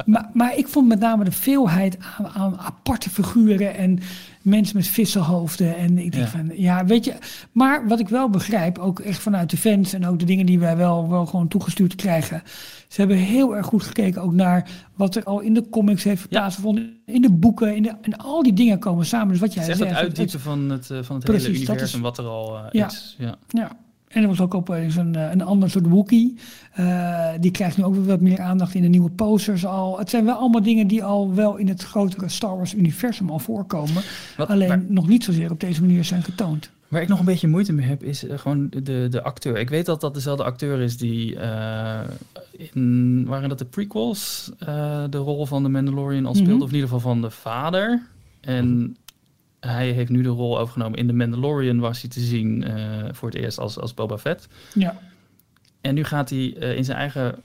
maar, maar ik vond met name de veelheid aan, aan aparte figuren en mensen met vissenhoofden. En ik denk Ja. van, ja, weet je. Maar wat ik wel begrijp, ook echt vanuit de fans en ook de dingen die wij wel, wel gewoon toegestuurd krijgen. Ze hebben heel erg goed gekeken ook naar wat er al in de comics heeft plaatsgevonden. In de boeken, in de, en al die dingen komen samen. Dus wat jij Het is echt zegt. het uitdiepen van het, eh, van het Precies, hele universum, is- wat er al eh, Ja. is. Ja. Ja, en er was ook opeens een, eh, een ander soort Wookie. Eh, die krijgt nu ook weer wat meer aandacht in de nieuwe posters al. Het zijn wel allemaal dingen die al wel in het grotere Star Wars universum al voorkomen. Wat- Alleen waar- nog niet zozeer op deze manier zijn getoond. Waar ik nog een beetje moeite mee heb, is eh, gewoon de, de acteur. Ik weet dat dat dezelfde acteur is die in, waren dat de prequels, de rol van de Mandalorian al speelde, Mhm. of in ieder geval van de vader. En hij heeft nu de rol overgenomen. In de Mandalorian was hij te zien eh, voor het eerst als, als Boba Fett. Ja, En nu gaat hij eh, in zijn eigen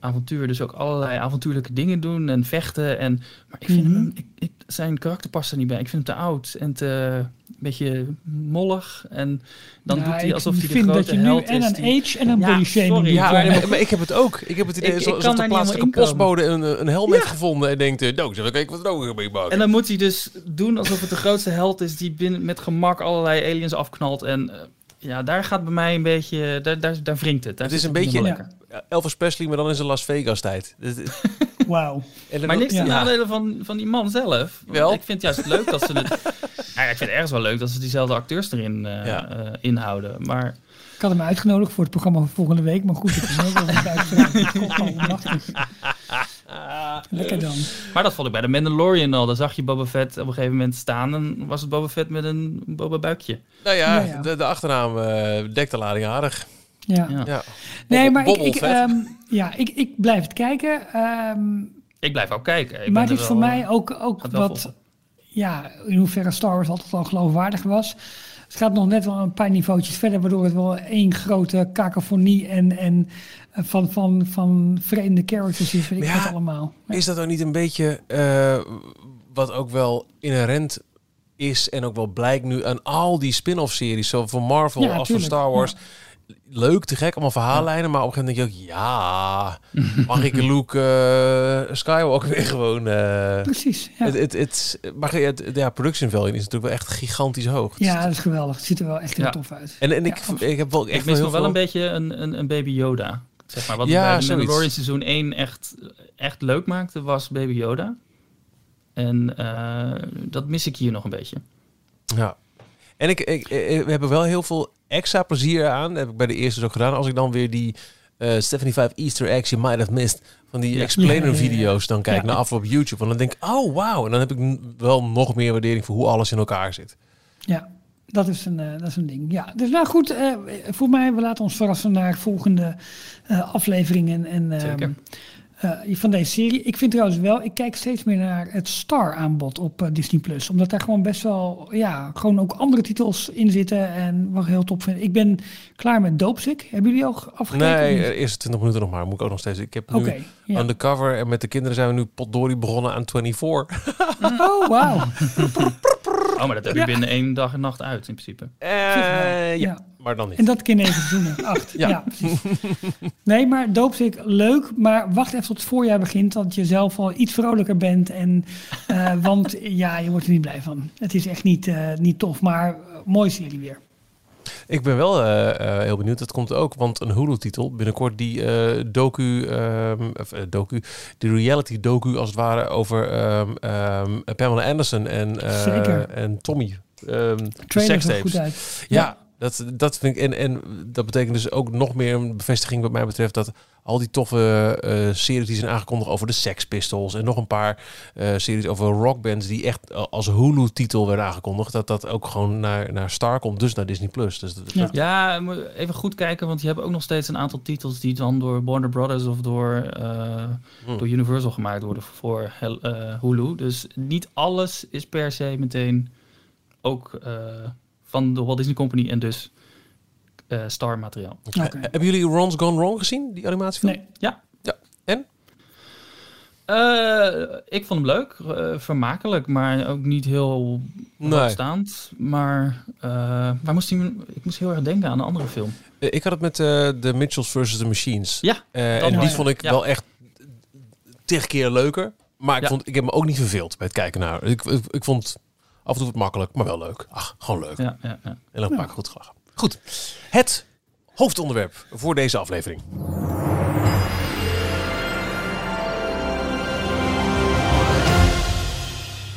avontuur dus ook allerlei avontuurlijke dingen doen en vechten. En, maar ik vind Mhm. hem, ik, ik, zijn karakter past er niet bij. Ik vind hem te oud en te een beetje mollig. En dan doet hij ik alsof hij de vind grote dat je nu held en is. een die- age en een Ja, body shaming sorry. Ja, Ja, maar, maar ik heb het ook. Ik heb het idee, Ik- ik zo- de plaatselijke postbode een, een helm heeft gevonden en denkt, eh, nou, ik even wat droger mee maken. En dan moet hij dus doen alsof het de grootste held is die binnen, met gemak allerlei aliens afknalt. En eh, ja, daar gaat bij mij een beetje, daar, daar, daar wringt het. Daar Het is een beetje-. Ja, Elvis Presley, maar dan in zijn Las Vegas tijd. Wauw. dan- Maar niks Ja. ten nadele van, van die man zelf. Wel? Ik vind het juist leuk dat ze het... ja, ik vind het ergens wel leuk dat ze diezelfde acteurs erin eh, Ja. eh, inhouden. Maar Ik had hem uitgenodigd voor het programma van volgende week. Maar goed, ik is ook wel een. Lekker dan. Maar dat vond ik bij de Mandalorian al. Daar zag je Boba Fett op een gegeven moment staan. En was het Boba Fett met een Boba buikje. nou ja, ja. De, de achternaam eh dekt de lading aardig. Ja. Ja. Ja. Nee, maar ik, ehm, ja, ik, ik blijf het kijken. Ehm, Ik blijf ook kijken. Ik maar het is voor mij ook, ook gaat wel wat, volgen. ja, in hoeverre Star Wars altijd al geloofwaardig was. Het gaat nog net wel een paar niveautjes verder, waardoor het wel één grote kakofonie en, en eh, van, van, van vreemde characters is, weet ik Ja, wat allemaal. Ja. Is dat ook niet een beetje eh, wat ook wel inherent is en ook wel blijkt nu aan al die spin-off series, zo van Marvel Ja, als van Star Wars. leuk, te gek, allemaal verhaallijnen. Maar op een gegeven moment denk je ook, ja, mag ik Luke uh, Skywalker weer gewoon... Uh, Precies, ja. Het, het, het, maar het, ja, production value is natuurlijk wel echt gigantisch hoog. Ja, dat is geweldig. Het ziet er wel echt heel tof uit. En, en ik, ik heb wel echt ik mis nog wel een beetje een, een, een baby Yoda. Zeg maar, wat ja, bij de Mandalorian seizoen 1 echt, echt leuk maakte, was Baby Yoda. En uh, dat mis ik hier nog een beetje. Ja. En ik, ik, we hebben wel heel veel extra plezier aan. Dat heb ik bij de eerste dus ook gedaan. Als ik dan weer die uh, Stephanie 5 Easter eggs you might have missed van die explainer video's dan kijk naar afloop op YouTube. Want dan denk ik, oh wow. En dan heb ik wel nog meer waardering voor hoe alles in elkaar zit. Ja, dat is een, uh, dat is een ding. Ja, dus nou goed, uh, voor mij, we laten ons verrassen naar volgende uh, afleveringen. En, Zeker. Uh, van deze serie. Ik vind trouwens wel, ik kijk steeds meer naar het Star-aanbod op uh, Disney Plus. Omdat daar gewoon best wel, ja, gewoon ook andere titels in zitten. En wat ik heel top vind. Ik ben klaar met Doopsick. Hebben jullie al afgekeken? Nee, de eerste 20 minuten nog maar. Moet ik ook nog steeds. Ik heb nu okay, ja. undercover en met de kinderen zijn we nu potdorie begonnen aan 24. oh, wauw. Oh, maar dat heb je ja. binnen één dag en nacht uit in principe. Uh, ja. ja. Maar dan niet. En dat negen seizoenen. Acht. ja. ja, precies. Nee, maar doopsik leuk. Maar wacht even tot het voorjaar begint. Dat je zelf al iets vrolijker bent. En, uh, want ja, je wordt er niet blij van. Het is echt niet, uh, niet tof. Maar mooie serie weer. Ik ben wel uh, uh, heel benieuwd. Dat komt ook, want een Hulu-titel binnenkort die uh, docu, um, of, docu, de reality docu als het ware over um, um, Pamela Anderson en, en Tommy. Um, Goed uit. Ja, dat, dat vind ik. En, en dat betekent dus ook nog meer een bevestiging wat mij betreft dat al die toffe uh, series die zijn aangekondigd over de Sex Pistols en nog een paar uh, series over rockbands die echt als Hulu-titel werden aangekondigd, dat dat ook gewoon naar, naar Star komt, dus naar Disney Plus. Dus dat, ja. ja, even goed kijken, want je hebt ook nog steeds een aantal titels die dan door Warner Brothers of door, uh, hmm. door Universal gemaakt worden voor Hulu. Dus niet alles is per se meteen ook van de Walt Disney Company en dus uh, Star materiaal. Okay. Okay. Hebben jullie Ron's Gone Wrong gezien, die animatiefilm? Nee. Ja. ja. En? Uh, ik vond hem leuk, uh, vermakelijk, maar ook niet heel nee. staand. Maar waar moest hij, ik moest heel erg denken aan een andere film. ik had het met de Mitchells versus the Machines. Ja. en die vond ik ja. wel echt tig keer leuker. Maar ik, ja. vond, ik heb me ook niet verveeld bij het kijken naar. Ik, ik, ik vond af en toe wat makkelijk, maar wel leuk. Ach, gewoon leuk. Ja, ja, ja. En dan ja. goed gelachen. Goed, het hoofdonderwerp voor deze aflevering.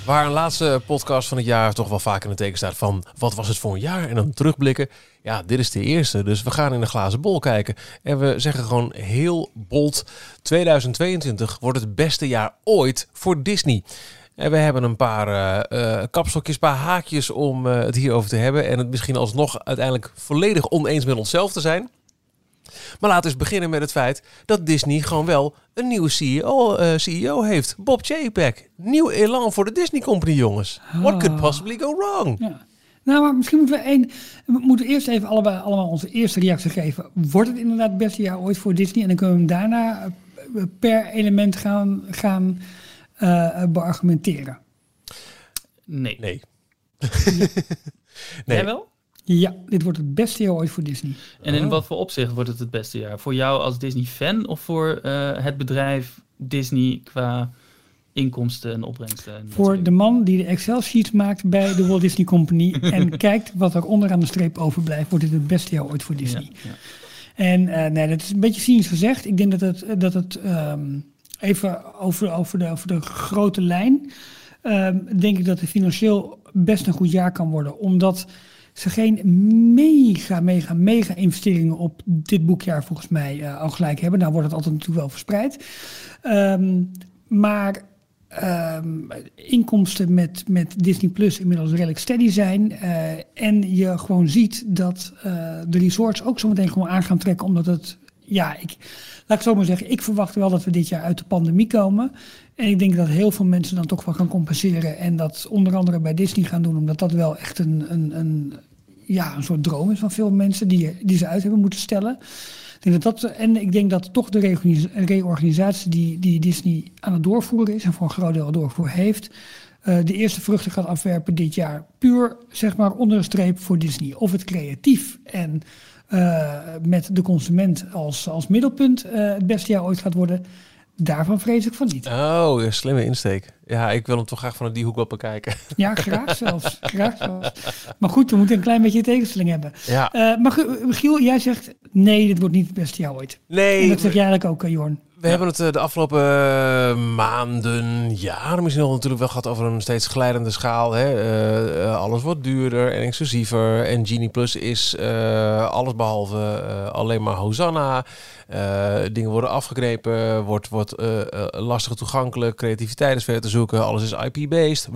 Waar een laatste podcast van het jaar toch wel vaak in het teken staat van wat was het voor een jaar en dan terugblikken. Ja, dit is de eerste, dus we gaan in de glazen bol kijken. En we zeggen gewoon heel bold, 2022 wordt het beste jaar ooit voor Disney. En we hebben een paar uh, kapstokjes, een paar haakjes om uh, het hierover te hebben. En het misschien alsnog uiteindelijk volledig oneens met onszelf te zijn. Maar laten we eens beginnen met het feit dat Disney gewoon wel een nieuwe CEO, CEO heeft. Bob Chapek. Nieuw elan voor de Disney Company, jongens. What could possibly go wrong? Ja. Nou, maar misschien moeten we. We moeten eerst even allebei, allemaal onze eerste reactie geven. Wordt het inderdaad het beste jaar ooit voor Disney? En dan kunnen we hem daarna per element gaan, gaan uh, beargumenteren? Nee. Nee. nee. Jij wel? Ja, dit wordt het beste jaar ooit voor Disney. En in oh. wat voor opzicht wordt het het beste jaar? Voor jou als Disney-fan of voor uh, het bedrijf Disney qua inkomsten en opbrengsten? En voor de man die de Excel-sheets maakt bij de Walt Disney Company en kijkt wat er onderaan de streep overblijft, wordt dit het beste jaar ooit voor Disney. Ja, ja. En uh, nee, dat is een beetje cynisch gezegd. Ik denk dat het, dat het um, even over, de, de grote lijn, um, denk ik dat het financieel best een goed jaar kan worden. Omdat ze geen mega, mega, mega investeringen op dit boekjaar volgens mij uh, al gelijk hebben. Nou wordt het altijd natuurlijk wel verspreid. Um, maar um, inkomsten met, met Disney Plus inmiddels redelijk steady zijn. Uh, en je gewoon ziet dat uh, de resorts ook zometeen gewoon aan gaan trekken. Omdat het, ja, ik, laat ik zo maar zeggen, ik verwacht wel dat we dit jaar uit de pandemie komen. En ik denk dat heel veel mensen dan toch wel gaan compenseren. En dat onder andere bij Disney gaan doen, omdat dat wel echt een, een, een, ja, een soort droom is van veel mensen die, die ze uit hebben moeten stellen. Ik denk dat dat, en ik denk dat toch de reorganisatie die, die Disney aan het doorvoeren is en voor een groot deel doorvoer heeft, uh, de eerste vruchten gaat afwerpen dit jaar. Puur zeg maar onder een streep voor Disney. Of het creatief en eh, met de consument als, als middelpunt eh, het beste jaar ooit gaat worden. Daarvan vrees ik van niet. Oh, ja, slimme insteek. Ja, ik wil hem toch graag vanuit die hoek wel bekijken. Ja, graag zelfs. graag zelfs. Maar goed, we moeten een klein beetje tegenstelling hebben. Ja. Eh, maar Giel, jij zegt nee, dit wordt niet het beste jaar ooit. En Nee, dat zeg jij eigenlijk ook, Jorn. We hebben het eh, de afgelopen eh, maanden, jaren misschien nog natuurlijk wel gehad over een steeds glijdende schaal. Hè? Eh, alles wordt duurder en exclusiever. En Genie Plus is alles behalve eh, alleen maar Hosanna. Dingen worden afgegrepen, wordt, wordt eh, eh, lastig toegankelijk. Creativiteit is ver te zoeken, alles is IP-based.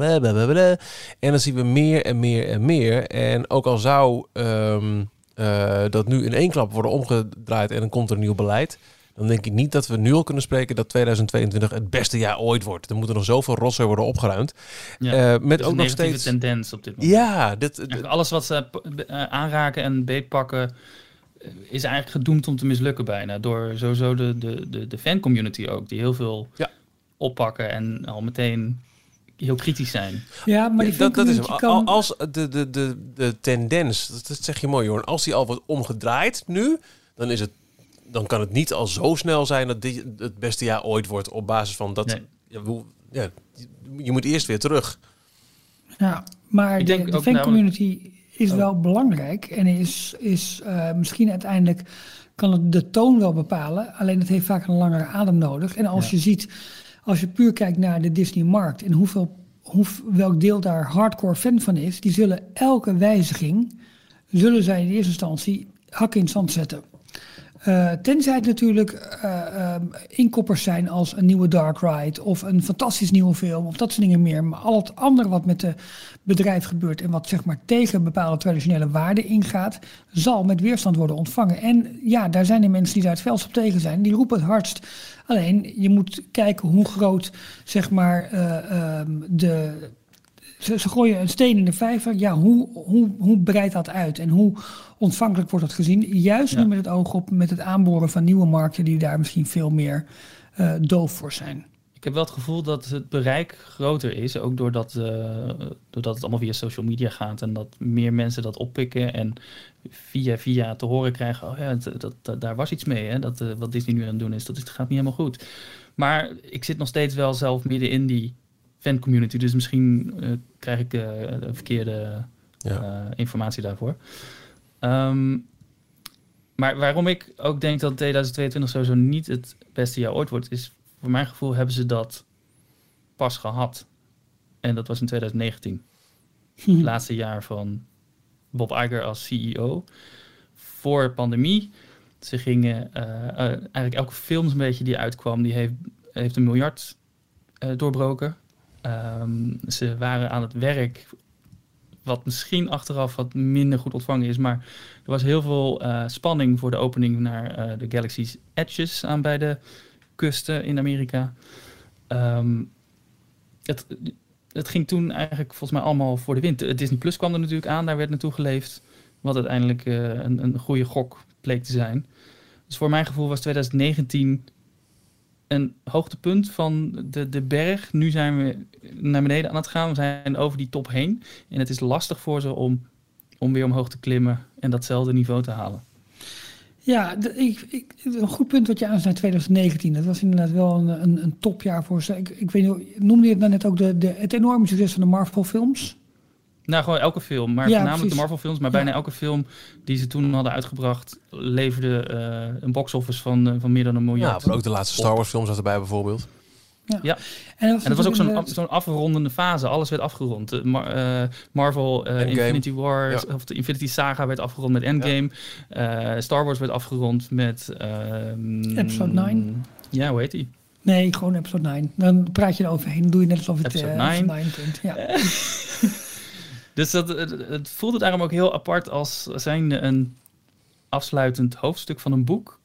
En dan zien we meer en meer en meer. En ook al zou ehm, eh, dat nu in één klap worden omgedraaid en dan komt er een nieuw beleid dan denk ik niet dat we nu al kunnen spreken dat 2022 het beste jaar ooit wordt. Er moeten nog zoveel rotzooi worden opgeruimd. Ja. Eh, met ook een nog negatieve steeds... tendens op dit moment. Ja, dit, alles wat ze p- eh, aanraken en beetpakken eh, is eigenlijk gedoemd om te mislukken bijna. Door sowieso de, de, de, de fancommunity ook, die heel veel Ja. oppakken en al meteen heel kritisch zijn. Ja, maar die Ja, dat, dat is kan... Als de, de, de, de tendens, dat, zeg je mooi Jorn, als die al wordt omgedraaid nu, dan, is het, dan kan het niet al zo snel zijn dat dit het beste jaar ooit wordt op basis van dat... Nee. Ja, je moet eerst weer terug. Ja, maar Ik de, denk de fancommunity is Oh. wel belangrijk en is, is eh, misschien uiteindelijk kan het de toon wel bepalen. Alleen het heeft vaak een langere adem nodig. En als Ja. je ziet, als je puur kijkt naar de Disney-markt en hoeveel, hoe, welk deel daar hardcore fan van is, die zullen elke wijziging, zullen zij in eerste instantie hakken in het zand zetten. Eh, tenzij het natuurlijk ehm, inkoppers zijn als een nieuwe Dark Ride of een fantastisch nieuwe film of dat soort dingen meer. Maar al het andere wat met het bedrijf gebeurt en wat zeg maar tegen bepaalde traditionele waarden ingaat, zal met weerstand worden ontvangen. En ja, daar zijn de mensen die daar het felst op tegen zijn, die roepen het hardst. Alleen je moet kijken hoe groot zeg maar eh, ehm, de ze, ze gooien een steen in de vijver. Ja, hoe, hoe, hoe breidt dat uit en hoe ontvankelijk wordt dat gezien? Juist Ja. nu met het oog op met het aanboren van nieuwe markten die daar misschien veel meer eh, doof voor zijn. Ik heb wel het gevoel dat het bereik groter is, ook doordat, eh, doordat het allemaal via social media gaat en dat meer mensen dat oppikken en via via te horen krijgen, oh ja, dat, dat, dat- daar was iets mee, hè? Dat, eh, wat Disney nu aan het doen is, dat is, gaat niet helemaal goed. Maar ik zit nog steeds wel zelf midden in die fancommunity, dus misschien eh, krijg ik eh, de verkeerde Ja. eh, informatie daarvoor. Ehm, maar waarom ik ook denk dat 2022 sowieso niet het beste jaar ooit wordt, is voor mijn gevoel hebben ze dat pas gehad. En dat was in 2019. Het laatste jaar van Bob Iger als CEO. Voor pandemie. Ze gingen eigenlijk elke film een beetje die uitkwam, die heeft, heeft een miljard eh, doorbroken. Ehm, ze waren aan het werk, wat misschien achteraf wat minder goed ontvangen is, maar er was heel veel eh, spanning voor de opening naar eh, de Galaxy's Edges aan beide kusten in Amerika. Ehm, het, het ging toen eigenlijk volgens mij allemaal voor de wind. Eh, Disney Plus kwam er natuurlijk aan, daar werd naartoe geleefd. Wat uiteindelijk een, een goede gok bleek te zijn. Dus voor mijn gevoel was 2019 een hoogtepunt van de, de berg. Nu zijn we naar beneden aan het gaan. We zijn over die top heen. En het is lastig voor ze om, om weer omhoog te klimmen en datzelfde niveau te halen. Ja, ik, ik, een goed punt wat je aansnijdt 2019. Dat was inderdaad wel een, een, een topjaar voor ze. Ik, ik weet noemde je het nou net ook de, de, het enorme succes van de Marvel films? Nou, gewoon elke film, maar Ja, voornamelijk precies. de Marvel films. Maar Ja. bijna elke film die ze toen hadden uitgebracht, leverde eh, een box-office van, eh, van meer dan een Ja, miljard. maar ook de laatste Star Wars films zat erbij bijvoorbeeld. En dat En dat was ook zo'n af- afrondende fase. Alles werd afgerond. De Mar- eh, Marvel. Infinity War, Ja. of de Infinity Saga werd afgerond met Endgame. Eh, Star Wars werd afgerond met... ehm, Episode 9. Ja, hoe heet die? Nee, gewoon episode 9. Dan praat je er overheen. Dan doe je net alsof het Episode eh, 9. 9 punt. Ja. Dus dat, het, voelde daarom ook heel apart als zijnde een afsluitend hoofdstuk van een boek.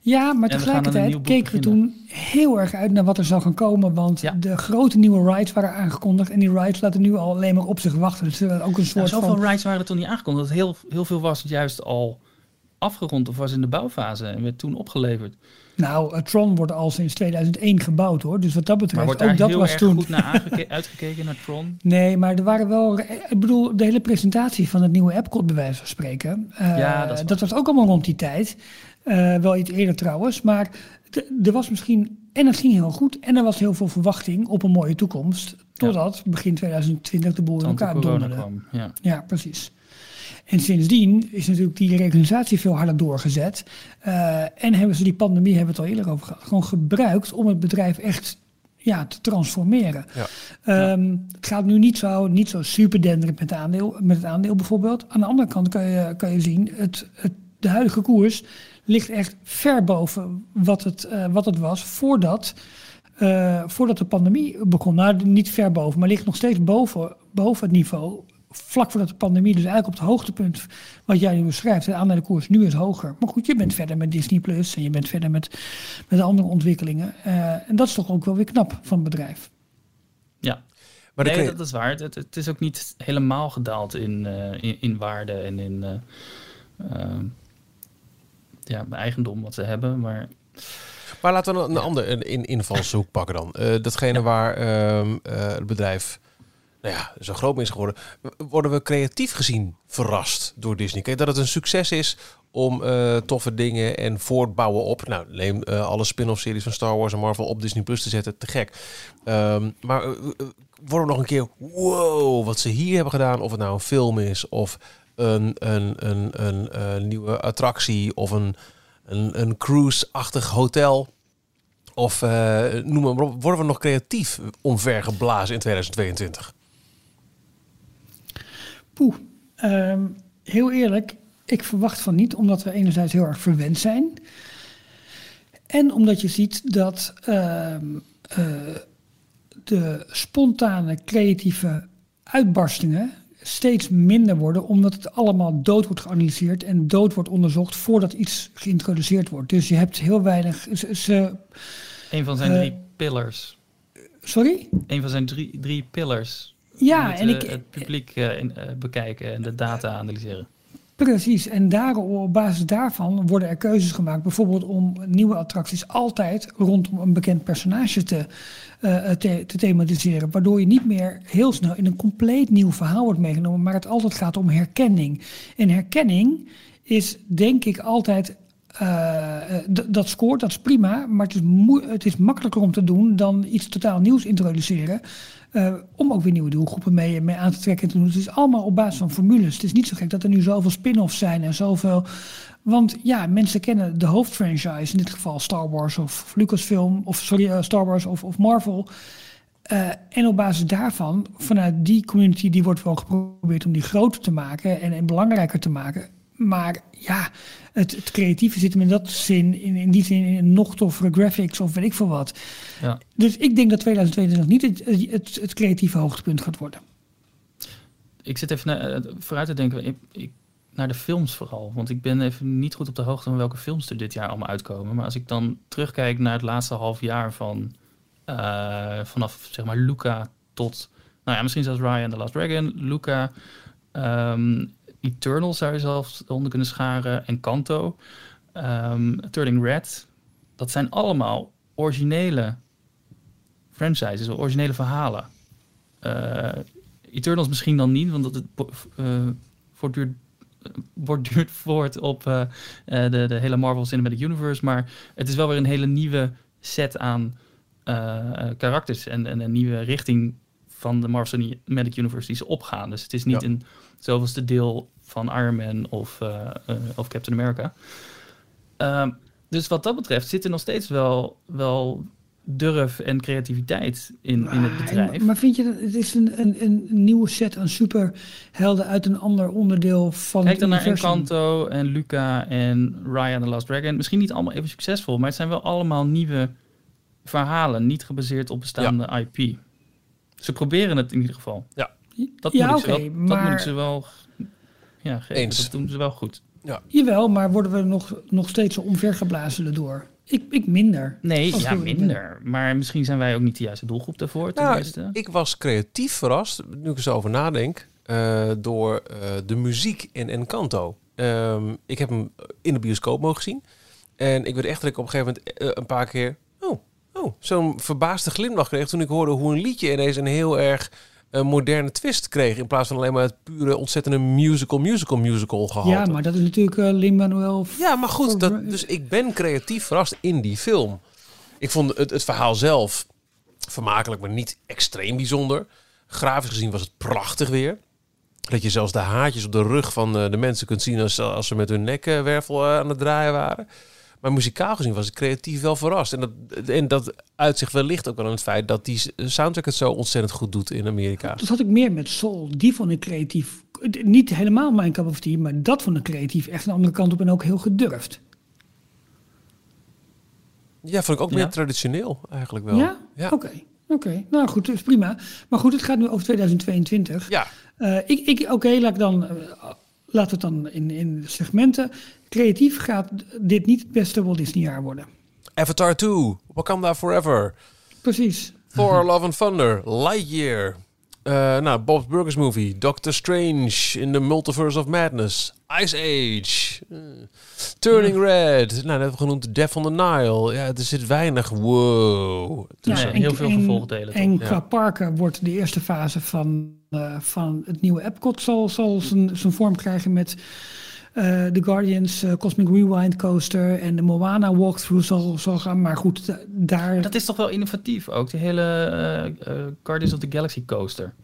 ja, maar En tegelijkertijd keken we toen heel erg uit naar wat er zou gaan komen. Want Ja. de grote nieuwe rides waren aangekondigd. En die rides laten nu al alleen maar op zich wachten. Dus ook een Nou, soort zoveel van... rides waren er toen niet aangekondigd. Dat heel, heel veel was juist al afgerond of was in de bouwfase en werd toen opgeleverd. Nou, eh, Tron wordt al sinds 2001 gebouwd hoor. Dus wat dat Maar betreft, wordt ook daar dat heel was erg toen. goed naar uitgekeken, naar Tron? Nee, maar er waren wel. Ik bedoel, de hele presentatie van het nieuwe Epcot, bij wijze van spreken. eh, Ja, dat waar. was ook allemaal rond die tijd. Eh, wel iets eerder trouwens. Maar er was misschien. En het ging heel goed. En er was heel veel verwachting op een mooie toekomst. Totdat begin 2020 de boel in elkaar donderde. kwam. Ja. Ja, precies. En sindsdien is natuurlijk die reorganisatie veel harder doorgezet. Eh, en hebben ze die pandemie, hebben we het al eerder over gehad, gewoon gebruikt om het bedrijf echt ja, te transformeren. Ja. Ehm, Het gaat nu niet zo, niet zo super denderend met, de aandeel, met het aandeel bijvoorbeeld. Aan de andere kant kan je, kan je zien, het, het, de huidige koers ligt echt ver boven wat het, eh, wat het was voordat, eh, voordat de pandemie begon. Nou, niet ver boven, maar ligt nog steeds boven, boven het niveau. Vlak voordat de pandemie, dus eigenlijk op het hoogtepunt wat jij nu beschrijft. De aandelenkoers nu is hoger. Maar goed, je bent verder met Disney Plus en je bent verder met, met andere ontwikkelingen. Eh, en dat is toch ook wel weer knap van het bedrijf. ja. Maar nee, je- dat is waar. Het, het, is ook niet helemaal gedaald in, eh, in, in waarde en in eh, ja, eigendom wat ze hebben. Maar Maar laten we een, een ander een, in, invalshoek pakken dan. Eh, datgene waar ehm, eh, het bedrijf nou ja, zo groot is geworden. Worden we creatief gezien verrast door Disney? Kijk, dat het een succes is om eh, toffe dingen en voortbouwen op. Nou, neem eh, alle spin-off series van Star Wars en Marvel op Disney Plus te zetten. Te gek. Ehm, maar eh, worden we nog een keer, wow, wat ze hier hebben gedaan. Of het nou een film is of een, een, een, een, nieuwe attractie of een, een, een cruise-achtig hotel. Of noem maar op, worden we nog creatief omvergeblazen in 2022? Poeh, ehm, heel eerlijk, ik verwacht van niet, omdat we enerzijds heel erg verwend zijn. En omdat je ziet dat ehm, eh, de spontane creatieve uitbarstingen steeds minder worden, omdat het allemaal dood wordt geanalyseerd en dood wordt onderzocht voordat iets geïntroduceerd wordt. Dus je hebt heel weinig. Ze, ze- een van zijn Eh, drie pillars. sorry? Een van zijn drie, drie pillars. Ja, en eh, ik, het publiek eh, in- eh, bekijken en de data analyseren. Precies, en daar, op basis daarvan worden er keuzes gemaakt. Bijvoorbeeld om nieuwe attracties altijd rondom een bekend personage te, te, te thematiseren. Waardoor je niet meer heel snel in een compleet nieuw verhaal wordt meegenomen, maar het altijd gaat om herkenning. En herkenning is denk ik altijd. Eh, eh, dat scoort, dat is prima, maar het is, het is makkelijker om te doen dan iets totaal nieuws introduceren. eh, om ook weer nieuwe doelgroepen mee, mee aan te trekken en te doen. Het is allemaal op basis van formules. Het is niet zo gek dat er nu zoveel spin-offs zijn en zoveel. Want ja, mensen kennen de hoofdfranchise, in dit geval Star Wars of Lucasfilm, of sorry, Star Wars of, of Marvel. En op basis daarvan, vanuit die community, die wordt wel geprobeerd om die groter te maken en, en belangrijker te maken. Maar ja, het, het creatieve zit hem in dat zin, in, in die zin, in nog toffere graphics of weet ik veel wat. Ja. Dus ik denk dat 2022 niet het, het, het creatieve hoogtepunt gaat worden. Ik zit even naar, eh, vooruit te denken ik, ik, naar de films vooral. Want ik ben even niet goed op de hoogte van welke films er dit jaar allemaal uitkomen. Maar als ik dan terugkijk naar het laatste half jaar van eh, vanaf zeg maar Luca tot, nou ja, misschien zelfs Raya and the Last Dragon, Luca, ehm Eternal zou je zelfs onder kunnen scharen en Kanto, ehm, Turning Red. Dat zijn allemaal originele franchises, originele verhalen. Eh, Eternals misschien dan niet, want dat het eh, voortduurt, eh, borduurt voort op eh, eh, de, de hele Marvel Cinematic Universe. Maar het is wel weer een hele nieuwe set aan eh, eh, karakters en, en een nieuwe richting van de Marvel Cinematic Universe die ze opgaan. Dus het is niet Ja. een zoveelste deel van Iron Man of, eh, eh, of Captain America. Ehm, dus wat dat betreft zit er nog steeds wel, wel durf en creativiteit in, in het bedrijf. maar vind je dat het is een, een, een nieuwe set aan superhelden uit een ander onderdeel van Kijk het dan naar? Encanto en Luca en Raya and the Last Dragon. Misschien niet allemaal even succesvol, maar het zijn wel allemaal nieuwe verhalen, niet gebaseerd op bestaande IP. Ze proberen het in ieder geval. Dat ja, moet ik ze wel, dat moet ik ze wel ja. Eens. Dat doen ze wel goed. jawel, maar worden we nog, nog steeds zo omvergeblazen erdoor? Ik, ik minder. Nee, ja, minder. Maar misschien zijn wij ook niet de juiste doelgroep daarvoor. Nou, ik was creatief verrast, nu ik er zo over nadenk, eh, door eh, de muziek in Encanto. ehm, ik heb hem in de bioscoop mogen zien. En ik werd echt dat ik op een gegeven moment eh, een paar keer... Oh, oh, zo'n verbaasde glimlach kreeg toen ik hoorde hoe een liedje ineens een heel erg eh, moderne twist kreeg. In plaats van alleen maar het pure ontzettende musical, musical, musical gehalte. Ja, maar dat is natuurlijk eh Lin-Manuel... Ja, maar goed, dat, dus ik ben creatief verrast in die film. Ik vond het, het verhaal zelf vermakelijk, maar niet extreem bijzonder. Grafisch gezien was het prachtig weer. Dat je zelfs de haartjes op de rug van eh, de mensen kunt zien als, als ze met hun nekwervel eh, aan het draaien waren. Maar muzikaal gezien was ik creatief wel verrast. En dat, en dat uitzicht wellicht ook wel in het feit dat die soundtrack het zo ontzettend goed doet in Amerika. Dat had ik meer met Soul. Die vond ik creatief. Niet helemaal mijn cup of tea, maar dat vond ik creatief echt een andere kant op en ook heel gedurfd. Ja, vond ik ook Ja. meer traditioneel eigenlijk wel. Ja? Ja. Oké. Oké, nou goed, dat is prima. Maar goed, het gaat nu over 2022. Ja, Eh, ik, ik, Oké, laat ik dan, we het dan in, in segmenten. Creatief gaat dit niet het beste Walt Disney jaar worden. Avatar 2, Wakanda Forever. Precies. Thor, Love and Thunder, Lightyear. Eh, nou, Bob Burgers movie, Doctor Strange in the Multiverse of Madness, Ice Age, eh, Turning Red. Nou, net hebben we genoemd Death on the Nile. Ja, er zit weinig. Wow. Dus Ja, heel veel vervolgdelen, En toch? qua Ja. parken wordt de eerste fase van, eh, van het nieuwe Epcot zal, zal zijn, zijn vorm krijgen met eh de Guardians eh, Cosmic Rewind Coaster en de Moana walkthrough zal, zal gaan. Maar goed, da- daar... Dat is toch wel innovatief ook, de hele eh, eh, Guardians of the Galaxy coaster.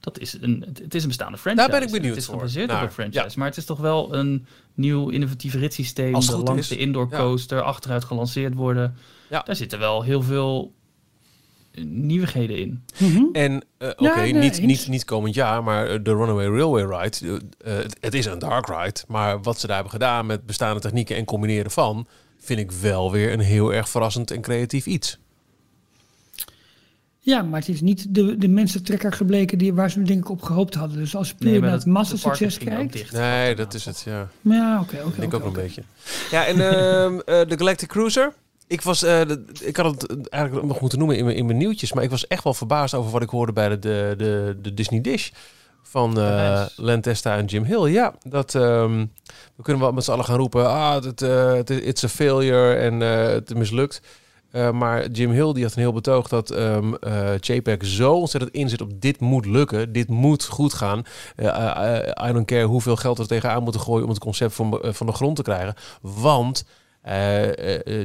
Dat is een, het- is een bestaande franchise. Daar ben ik benieuwd Het is gebaseerd Naar, op een franchise. ja. Maar het is toch wel een nieuw innovatief ritssysteem. Als het de goed langste is. indoor Ja. coaster, achteruit gelanceerd worden. Ja. Daar zitten wel heel veel nieuwigheden in. Mhm. En eh, oké, Ja, nee, niet, niet, niet komend jaar, maar eh, de Runaway Railway Ride. eh, het- het is een dark ride, maar wat ze daar hebben gedaan met bestaande technieken en combineren van, vind ik wel weer een heel erg verrassend en creatief iets. Ja, maar het is niet de, de mensentrekker gebleken die, waar ze denk ik op gehoopt hadden. Dus als je puur naar het massasucces kijkt... dicht. Nee, dat is het, ja. Ja, oké, oké. Ik denk ook een beetje. Ja, en ehm, eh, de Galactic Cruiser. Ik, was, eh, ik had het eigenlijk nog moeten noemen in mijn, in mijn nieuwtjes, maar ik was echt wel verbaasd over wat ik hoorde bij de, de, de, de Disney Dish van eh Parijs. Len Testa en Jim Hill. Ja, dat ehm, we kunnen wel met z'n allen gaan roepen, ah, het, eh, is it's a failure en eh, het mislukt. Eh, maar Jim Hill die had een heel betoog dat eh JPEG zo ontzettend in zit op dit moet lukken, dit moet goed gaan. Eh, eh, eh, I don't care hoeveel geld we er tegenaan moeten gooien om het concept van, eh, van de grond te krijgen. Want eh, eh, eh,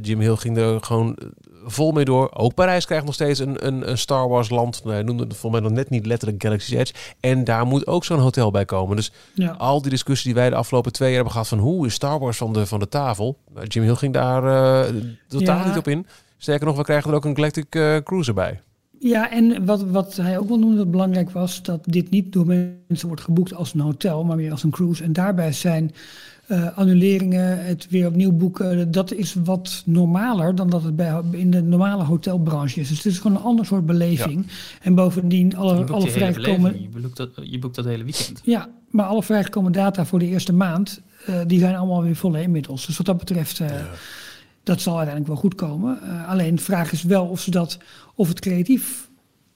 Jim Hill ging er gewoon eh, vol mee door. Ook Parijs krijgt nog steeds een, een, een Star Wars land. Nou, Hij noemde het volgens mij nog net niet letterlijk Galaxy's Edge. En daar moet ook zo'n hotel bij komen. Dus Ja. al die discussie die wij de afgelopen twee jaar hebben gehad van hoe is Star Wars van de, van de tafel. Nou, Jim Hill ging daar eh, totaal Ja. niet op in. Sterker nog, we krijgen er ook een Galactic eh, Cruiser bij. Ja, en wat, wat hij ook wel noemde dat belangrijk was, dat dit niet door mensen wordt geboekt als een hotel, maar meer als een cruise. En daarbij zijn eh, annuleringen, het weer opnieuw boeken, dat is wat normaler dan dat het bij, in de normale hotelbranche is. Dus het is gewoon een ander soort beleving. En bovendien, alle, alle vrijgekomen... Je boekt, dat, je boekt dat hele weekend. Ja, maar alle vrijgekomen data voor de eerste maand, eh, die zijn allemaal weer vol inmiddels. Dus wat dat betreft, eh, dat zal uiteindelijk wel goed komen. Alleen de vraag is wel of ze dat, of het creatief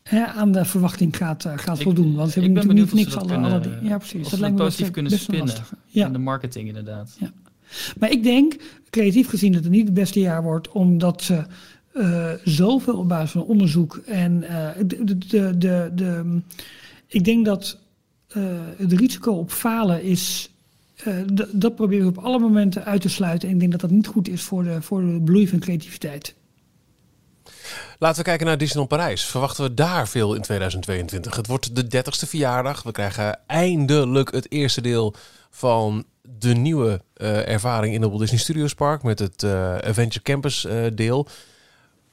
hè, aan de verwachting gaat, eh, gaat voldoen. Want ze hebben ben natuurlijk niks alle, kunnen- alle die- Ja, precies. Of dat lijkt me positief kunnen spinnen. Ja. In de marketing inderdaad. Maar ik denk, creatief gezien, dat het niet het beste jaar wordt, omdat ze eh, zoveel op basis van onderzoek en eh, de, de, de, de, ik denk dat het risico op falen is. dat proberen we op alle momenten uit te sluiten. En ik denk dat dat niet goed is voor de, voor de bloei van creativiteit. Laten we kijken naar Disneyland Parijs. Verwachten we daar veel in 2022? Het wordt de 30ste verjaardag. We krijgen eindelijk het eerste deel van de nieuwe eh, ervaring in de Walt Disney Studios Park met het eh, Adventure Campus eh, deel.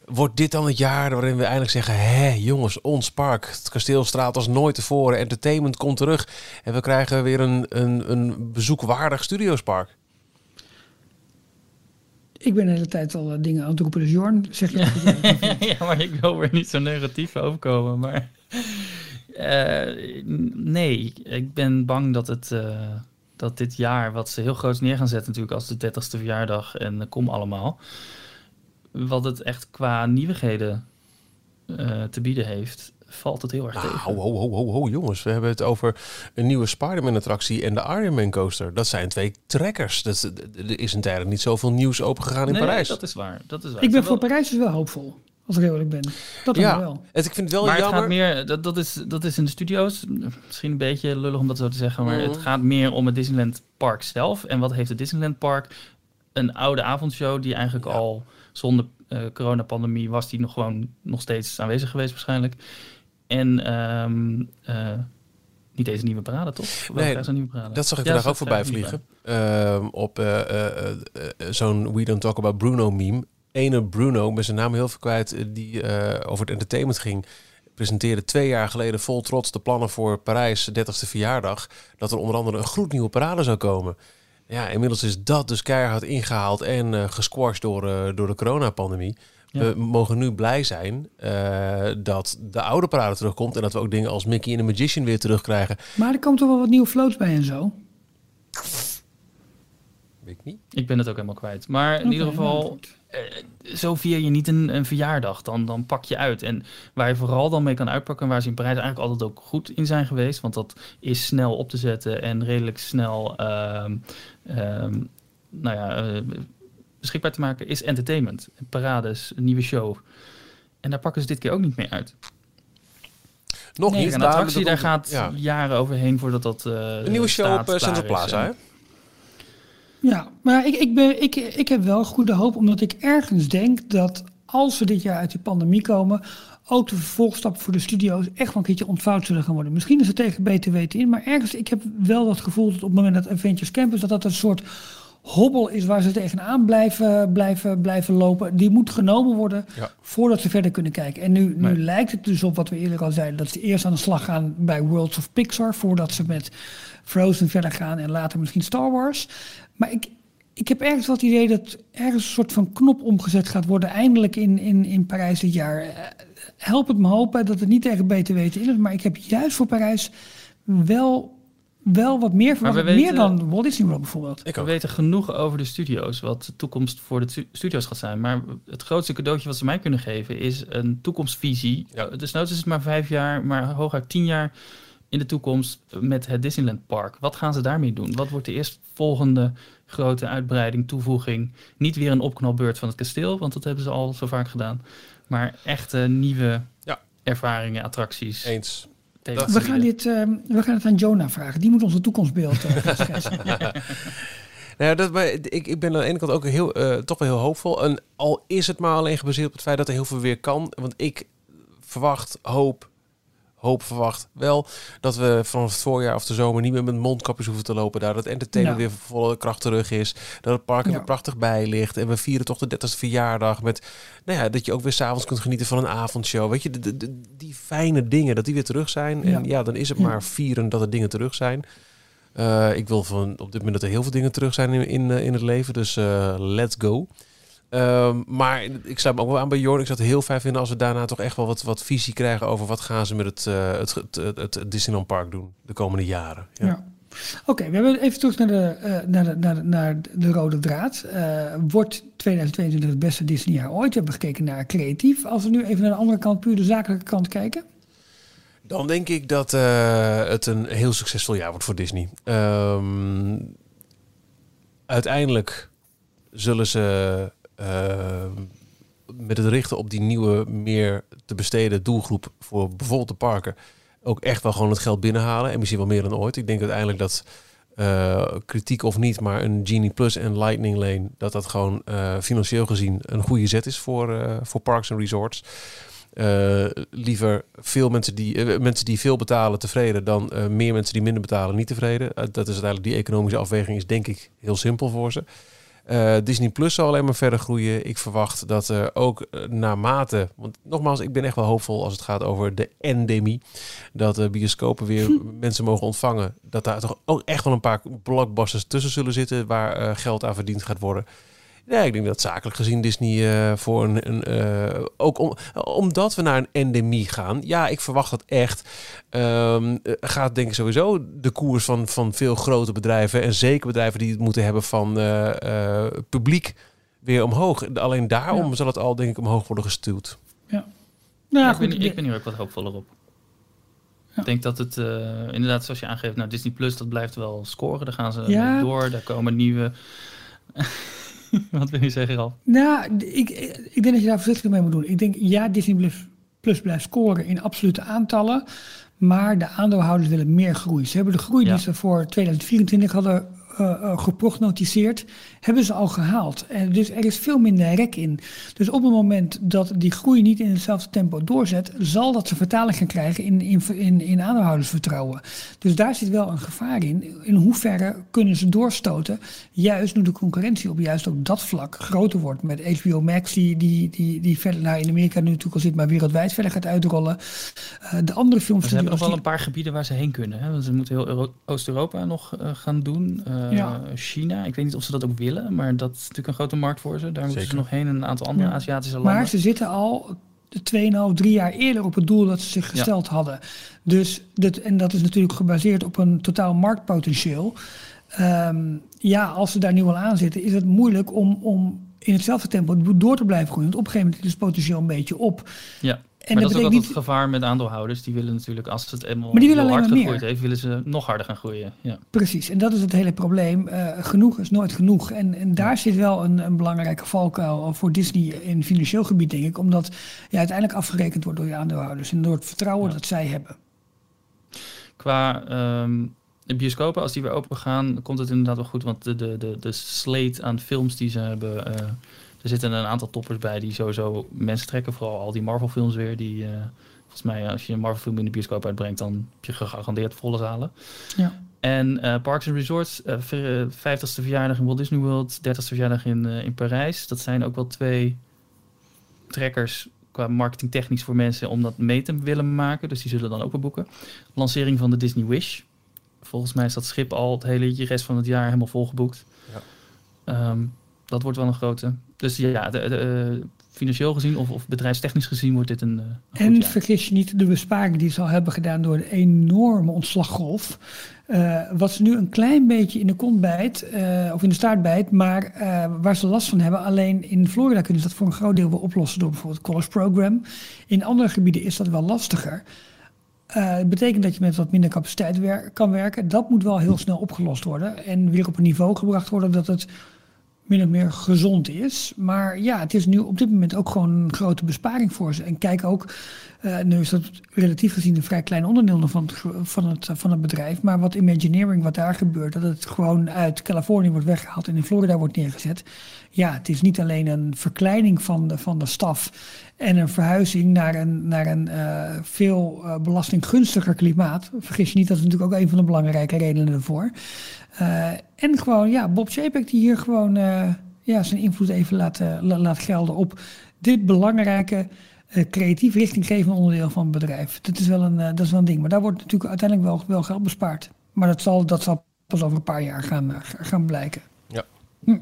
Wordt dit dan het jaar waarin we eindelijk zeggen: hé jongens, ons park, het kasteel straalt als nooit tevoren, entertainment komt terug en we krijgen weer een, een, een bezoekwaardig Studiospark? Ik ben de hele tijd al eh, dingen aan het roepen. Dus Jorn, zeg je ja. maar ik wil weer niet zo negatief overkomen. Maar eh, nee, ik ben bang dat, het, eh, dat dit jaar, wat ze heel groot neer gaan zetten natuurlijk als de 30ste verjaardag en kom allemaal, wat het echt qua nieuwigheden te bieden heeft, valt het heel erg Nou, tegen. ho, ho, ho, ho, ho, jongens. We hebben het over een nieuwe Spider-Man-attractie en de Ironman coaster. Dat zijn twee trekkers. Dat, is- er is een tijd niet zoveel nieuws opengegaan in nee, Parijs. dat is waar. Dat is waar. Ik ben voor Parijs dus wel hoopvol. Als ik eerlijk ben. Dat Ja. wel. Het, ik vind het wel maar het jammer. gaat meer, dat, dat, is, dat is in de studio's, misschien een beetje lullig om dat zo te zeggen, maar Mhm. het gaat meer om het Disneyland Park zelf. En wat heeft het Disneyland Park? Een oude avondshow die eigenlijk Ja. al zonder eh coronapandemie was die nog gewoon nog steeds aanwezig geweest waarschijnlijk. En ehm, eh, niet deze nieuwe parade, toch? Nee, nieuwe parade? Dat zag ik Ja, vandaag ook voorbij vliegen. Ehm, op eh, eh, zo'n We Don't Talk About Bruno meme. Ene Bruno, met zijn naam heel veel kwijt, die over het entertainment ging. Presenteerde twee jaar geleden vol trots de plannen voor Parijs' 30ste verjaardag. Dat er onder andere een gloednieuwe parade zou komen. Ja, inmiddels is dat dus keihard ingehaald en eh gesquashed door, door de coronapandemie. Ja. We mogen nu blij zijn eh, dat de oude parade terugkomt. En dat we ook dingen als Mickey en de Magician weer terugkrijgen. Maar er komen toch wel wat nieuwe floats bij en zo. Weet ik niet. Ik ben het ook helemaal kwijt. Maar in ieder geval, eh, zo vier je niet een, een verjaardag. Dan, dan pak je uit. En waar je vooral dan mee kan uitpakken, waar ze in Parijs eigenlijk altijd ook goed in zijn geweest. Want dat is snel op te zetten en redelijk snel ehm, ehm, nou ja, eh, beschikbaar te maken, is entertainment. Parades, een nieuwe show. En daar pakken ze dit keer ook niet meer uit. Nog Nee, niet. Een daar- attractie, daar gaat ja. jaren overheen voordat dat. eh, Een nieuwe show op eh, Central is. Plaza, hè? Ja, maar ik, ik, ben, ik, ik heb wel goede hoop, omdat ik ergens denk dat als we dit jaar uit die pandemie komen, ook de vervolgstappen voor de studio's echt wel een keertje ontvouwd zullen gaan worden. Misschien is het tegen beter weten in, maar ergens, ik heb wel dat gevoel dat op het moment dat Adventures Campus, dat dat een soort hobbel is waar ze tegenaan blijven, blijven, blijven lopen. Die moet genomen worden Ja. voordat ze verder kunnen kijken. En nu, nu Nee. lijkt het dus op wat we eerder al zeiden, dat ze eerst aan de slag gaan bij Worlds of Pixar, voordat ze met Frozen verder gaan en later misschien Star Wars. Maar ik, ik heb ergens het idee dat ergens een soort van knop omgezet gaat worden, eindelijk in, in, in Parijs dit jaar. Help het me hopen dat het niet tegen beter weten in is, maar ik heb juist voor Parijs wel, wel wat meer verwacht. we Meer dan Walt Disney World bijvoorbeeld. Ik We ook. weten genoeg over de studio's, wat de toekomst voor de stu- studio's gaat zijn. Maar het grootste cadeautje wat ze mij kunnen geven is een toekomstvisie. Ja. Dus nou is het maar vijf jaar, maar hooguit tien jaar in de toekomst met het Disneyland Park. Wat gaan ze daarmee doen? Wat wordt de eerstvolgende grote uitbreiding, toevoeging? Niet weer een opknalbeurt van het kasteel, want dat hebben ze al zo vaak gedaan. Maar echte nieuwe Ja. ervaringen, attracties. Eens. We gaan, dit, eh, we gaan het aan Jonah vragen. Die moet onze toekomstbeeld eh, gaan schetsen. Nou, dat, ik, ik ben aan de ene kant ook heel, eh, toch wel heel hoopvol. En al is het maar alleen gebaseerd op het feit dat er heel veel weer kan. Want ik verwacht, hoop, hoop verwacht wel dat we vanaf het voorjaar of de zomer niet meer met mondkapjes hoeven te lopen. Daar dat entertainment Ja. weer volle kracht terug is. Dat het park er Ja. weer prachtig bij ligt. En we vieren toch de 30ste verjaardag met, nou ja, dat je ook weer s'avonds kunt genieten van een avondshow. Weet je, de, de- de- die fijne dingen, dat die weer terug zijn. En Ja. dan is het maar vieren dat er dingen terug zijn. Eh, ik wil van op dit moment dat er heel veel dingen terug zijn in, in, eh, in het leven. Dus eh, let's go. Ehm, maar ik sluit me ook wel aan bij Jorn. Ik zou het heel fijn vinden als we daarna toch echt wel wat, wat visie krijgen over wat gaan ze met het, eh, het, het, het, het Disneyland Park doen de komende jaren. Ja. Ja. Oké, we hebben even terug naar de, eh, naar de, naar de, naar de rode draad. Eh, wordt 2022 het beste Disneyjaar ooit? We hebben gekeken naar creatief. Als we nu even naar de andere kant, puur de zakelijke kant kijken. Dan denk ik dat het een heel succesvol jaar wordt voor Disney. Ehm, uiteindelijk zullen ze met het richten op die nieuwe, meer te besteden doelgroep voor bijvoorbeeld de parken ook echt wel gewoon het geld binnenhalen. En misschien wel meer dan ooit. Ik denk uiteindelijk dat eh, kritiek of niet, maar een Genie Plus en Lightning Lane, dat dat gewoon eh, financieel gezien een goede zet is voor, eh, voor parks en resorts. Liever veel mensen die, mensen die veel betalen tevreden dan meer mensen die minder betalen niet tevreden. Dat is uiteindelijk die economische afweging is denk ik heel simpel voor ze. Eh, Disney Plus zal alleen maar verder groeien. Ik verwacht dat er ook eh, naarmate, want nogmaals, ik ben echt wel hoopvol als het gaat over de endemie, dat de bioscopen weer mensen mogen ontvangen. Dat daar toch ook echt wel een paar blockbusters tussen zullen zitten waar eh, geld aan verdiend gaat worden. Ja, ik denk dat zakelijk gezien Disney eh, voor een, een eh, ook om, omdat we naar een endemie gaan. Ja, ik verwacht dat echt. ehm, eh, gaat denk ik sowieso de koers van, van veel grote bedrijven en zeker bedrijven die het moeten hebben van eh, eh, publiek weer omhoog. Alleen daarom Ja. zal het al denk ik omhoog worden gestuurd. Nou Ja, ja, ik, ben, ik ben hier ook wat hoopvoller op. Ik denk dat het uh, inderdaad, zoals je aangeeft, nou Disney Plus, dat blijft wel scoren. Daar gaan ze Ja. door. Daar komen nieuwe. Wat wil je zeggen, Ralf? Nou, ik, ik denk dat je daar voorzichtig mee moet doen. Ik denk, ja, Disney Plus, Plus blijft scoren in absolute aantallen. Maar de aandeelhouders willen meer groei. Ze hebben de groei Ja. die ze voor 2024 hadden eh, eh, geprognotiseerd, hebben ze al gehaald. En dus er is veel minder rek in. Dus op het moment dat die groei niet in hetzelfde tempo doorzet, zal dat ze vertaling gaan krijgen in, in, in, in aandeelhoudersvertrouwen. Dus daar zit wel een gevaar in. In hoeverre kunnen ze doorstoten, juist nu de concurrentie op juist ook dat vlak groter wordt. Met HBO Max, die, die, die, die verder nou, in Amerika nu natuurlijk al zit, maar wereldwijd verder gaat uitrollen. Eh, de andere films ze hebben nog wel een paar gebieden waar ze heen kunnen. Hè? Want ze moeten heel Euro- Oost-Europa nog gaan doen. Ja. China, ik weet niet of ze dat ook willen, maar dat is natuurlijk een grote markt voor ze. Daar moeten ze Zeker. nog heen en een aantal andere Ja. Aziatische landen. Maar ze zitten al 2,5, 3 jaar eerder op het doel dat ze zich gesteld hadden. Dus dat, en dat is natuurlijk gebaseerd op een totaal marktpotentieel. Ehm, ja, als ze daar nu al aan zitten, is het moeilijk om, om in hetzelfde tempo door te blijven groeien. Want op een gegeven moment is het potentieel een beetje op. Ja, En maar dat dat is ook altijd het gevaar met aandeelhouders. Die willen natuurlijk, als het eenmaal Maar die willen hard maar gegroeid meer. heeft, willen ze nog harder gaan groeien. Ja. Precies, en dat is het hele probleem. Eh, genoeg is nooit genoeg. En, en daar zit wel een, een belangrijke valkuil voor Disney in financieel gebied, denk ik. Omdat je uiteindelijk afgerekend wordt door je aandeelhouders en door het vertrouwen Ja. dat zij hebben. Qua ehm, de bioscopen, als die weer open gaan, komt het inderdaad wel goed. Want de, de, de, de slate aan films die ze hebben, eh, er zitten een aantal toppers bij die sowieso mensen trekken. Vooral al die Marvel films weer. Die, eh, volgens mij, als je een Marvel film in de bioscoop uitbrengt, dan heb je gegarandeerd volle zalen. Ja. En eh, Parks and Resorts, eh, ver- eh, 50ste verjaardag in Walt Disney World, 30ste verjaardag in, eh, in Parijs. Dat zijn ook wel twee trekkers qua marketingtechnisch voor mensen om dat mee te willen maken. Dus die zullen dan ook wel boeken. Lancering van de Disney Wish. Volgens mij is dat schip al het hele rest van het jaar helemaal volgeboekt. Ja. Ehm, dat wordt wel een grote. Dus ja, de, de, eh, financieel gezien of, of bedrijfstechnisch gezien wordt dit een, eh, een En vergis je niet de besparing die ze al hebben gedaan door de enorme ontslaggolf. Eh, wat ze nu een klein beetje in de kont bijt, of in de staart bijt, maar waar ze last van hebben. Alleen in Florida kunnen ze dat voor een groot deel wel oplossen door bijvoorbeeld het college program. In andere gebieden is dat wel lastiger. Het betekent dat je met wat minder capaciteit wer- kan werken. Dat moet wel heel snel opgelost worden en weer op een niveau gebracht worden dat het min of meer gezond is. Maar ja, het is nu op dit moment ook gewoon een grote besparing voor ze. En kijk ook, eh, nu is dat relatief gezien een vrij klein onderdeel van het, van, het, van het bedrijf. Maar wat Imagineering, wat daar gebeurt, dat het gewoon uit Californië wordt weggehaald en in Florida wordt neergezet. Ja, het is niet alleen een verkleining van de, van de staf en een verhuizing naar een, naar een eh, veel eh, belastinggunstiger klimaat. Vergis je niet, dat is natuurlijk ook een van de belangrijke redenen ervoor. Eh, en gewoon, ja, Bob Chapek die hier gewoon ja, zijn invloed even laat, la- laat gelden op dit belangrijke, creatief richtinggevende onderdeel van het bedrijf. Dat is wel een, dat is wel een ding. Maar daar wordt natuurlijk uiteindelijk wel, wel geld bespaard. Maar dat zal, dat zal pas over een paar jaar gaan, gaan blijken. Ja. Hm.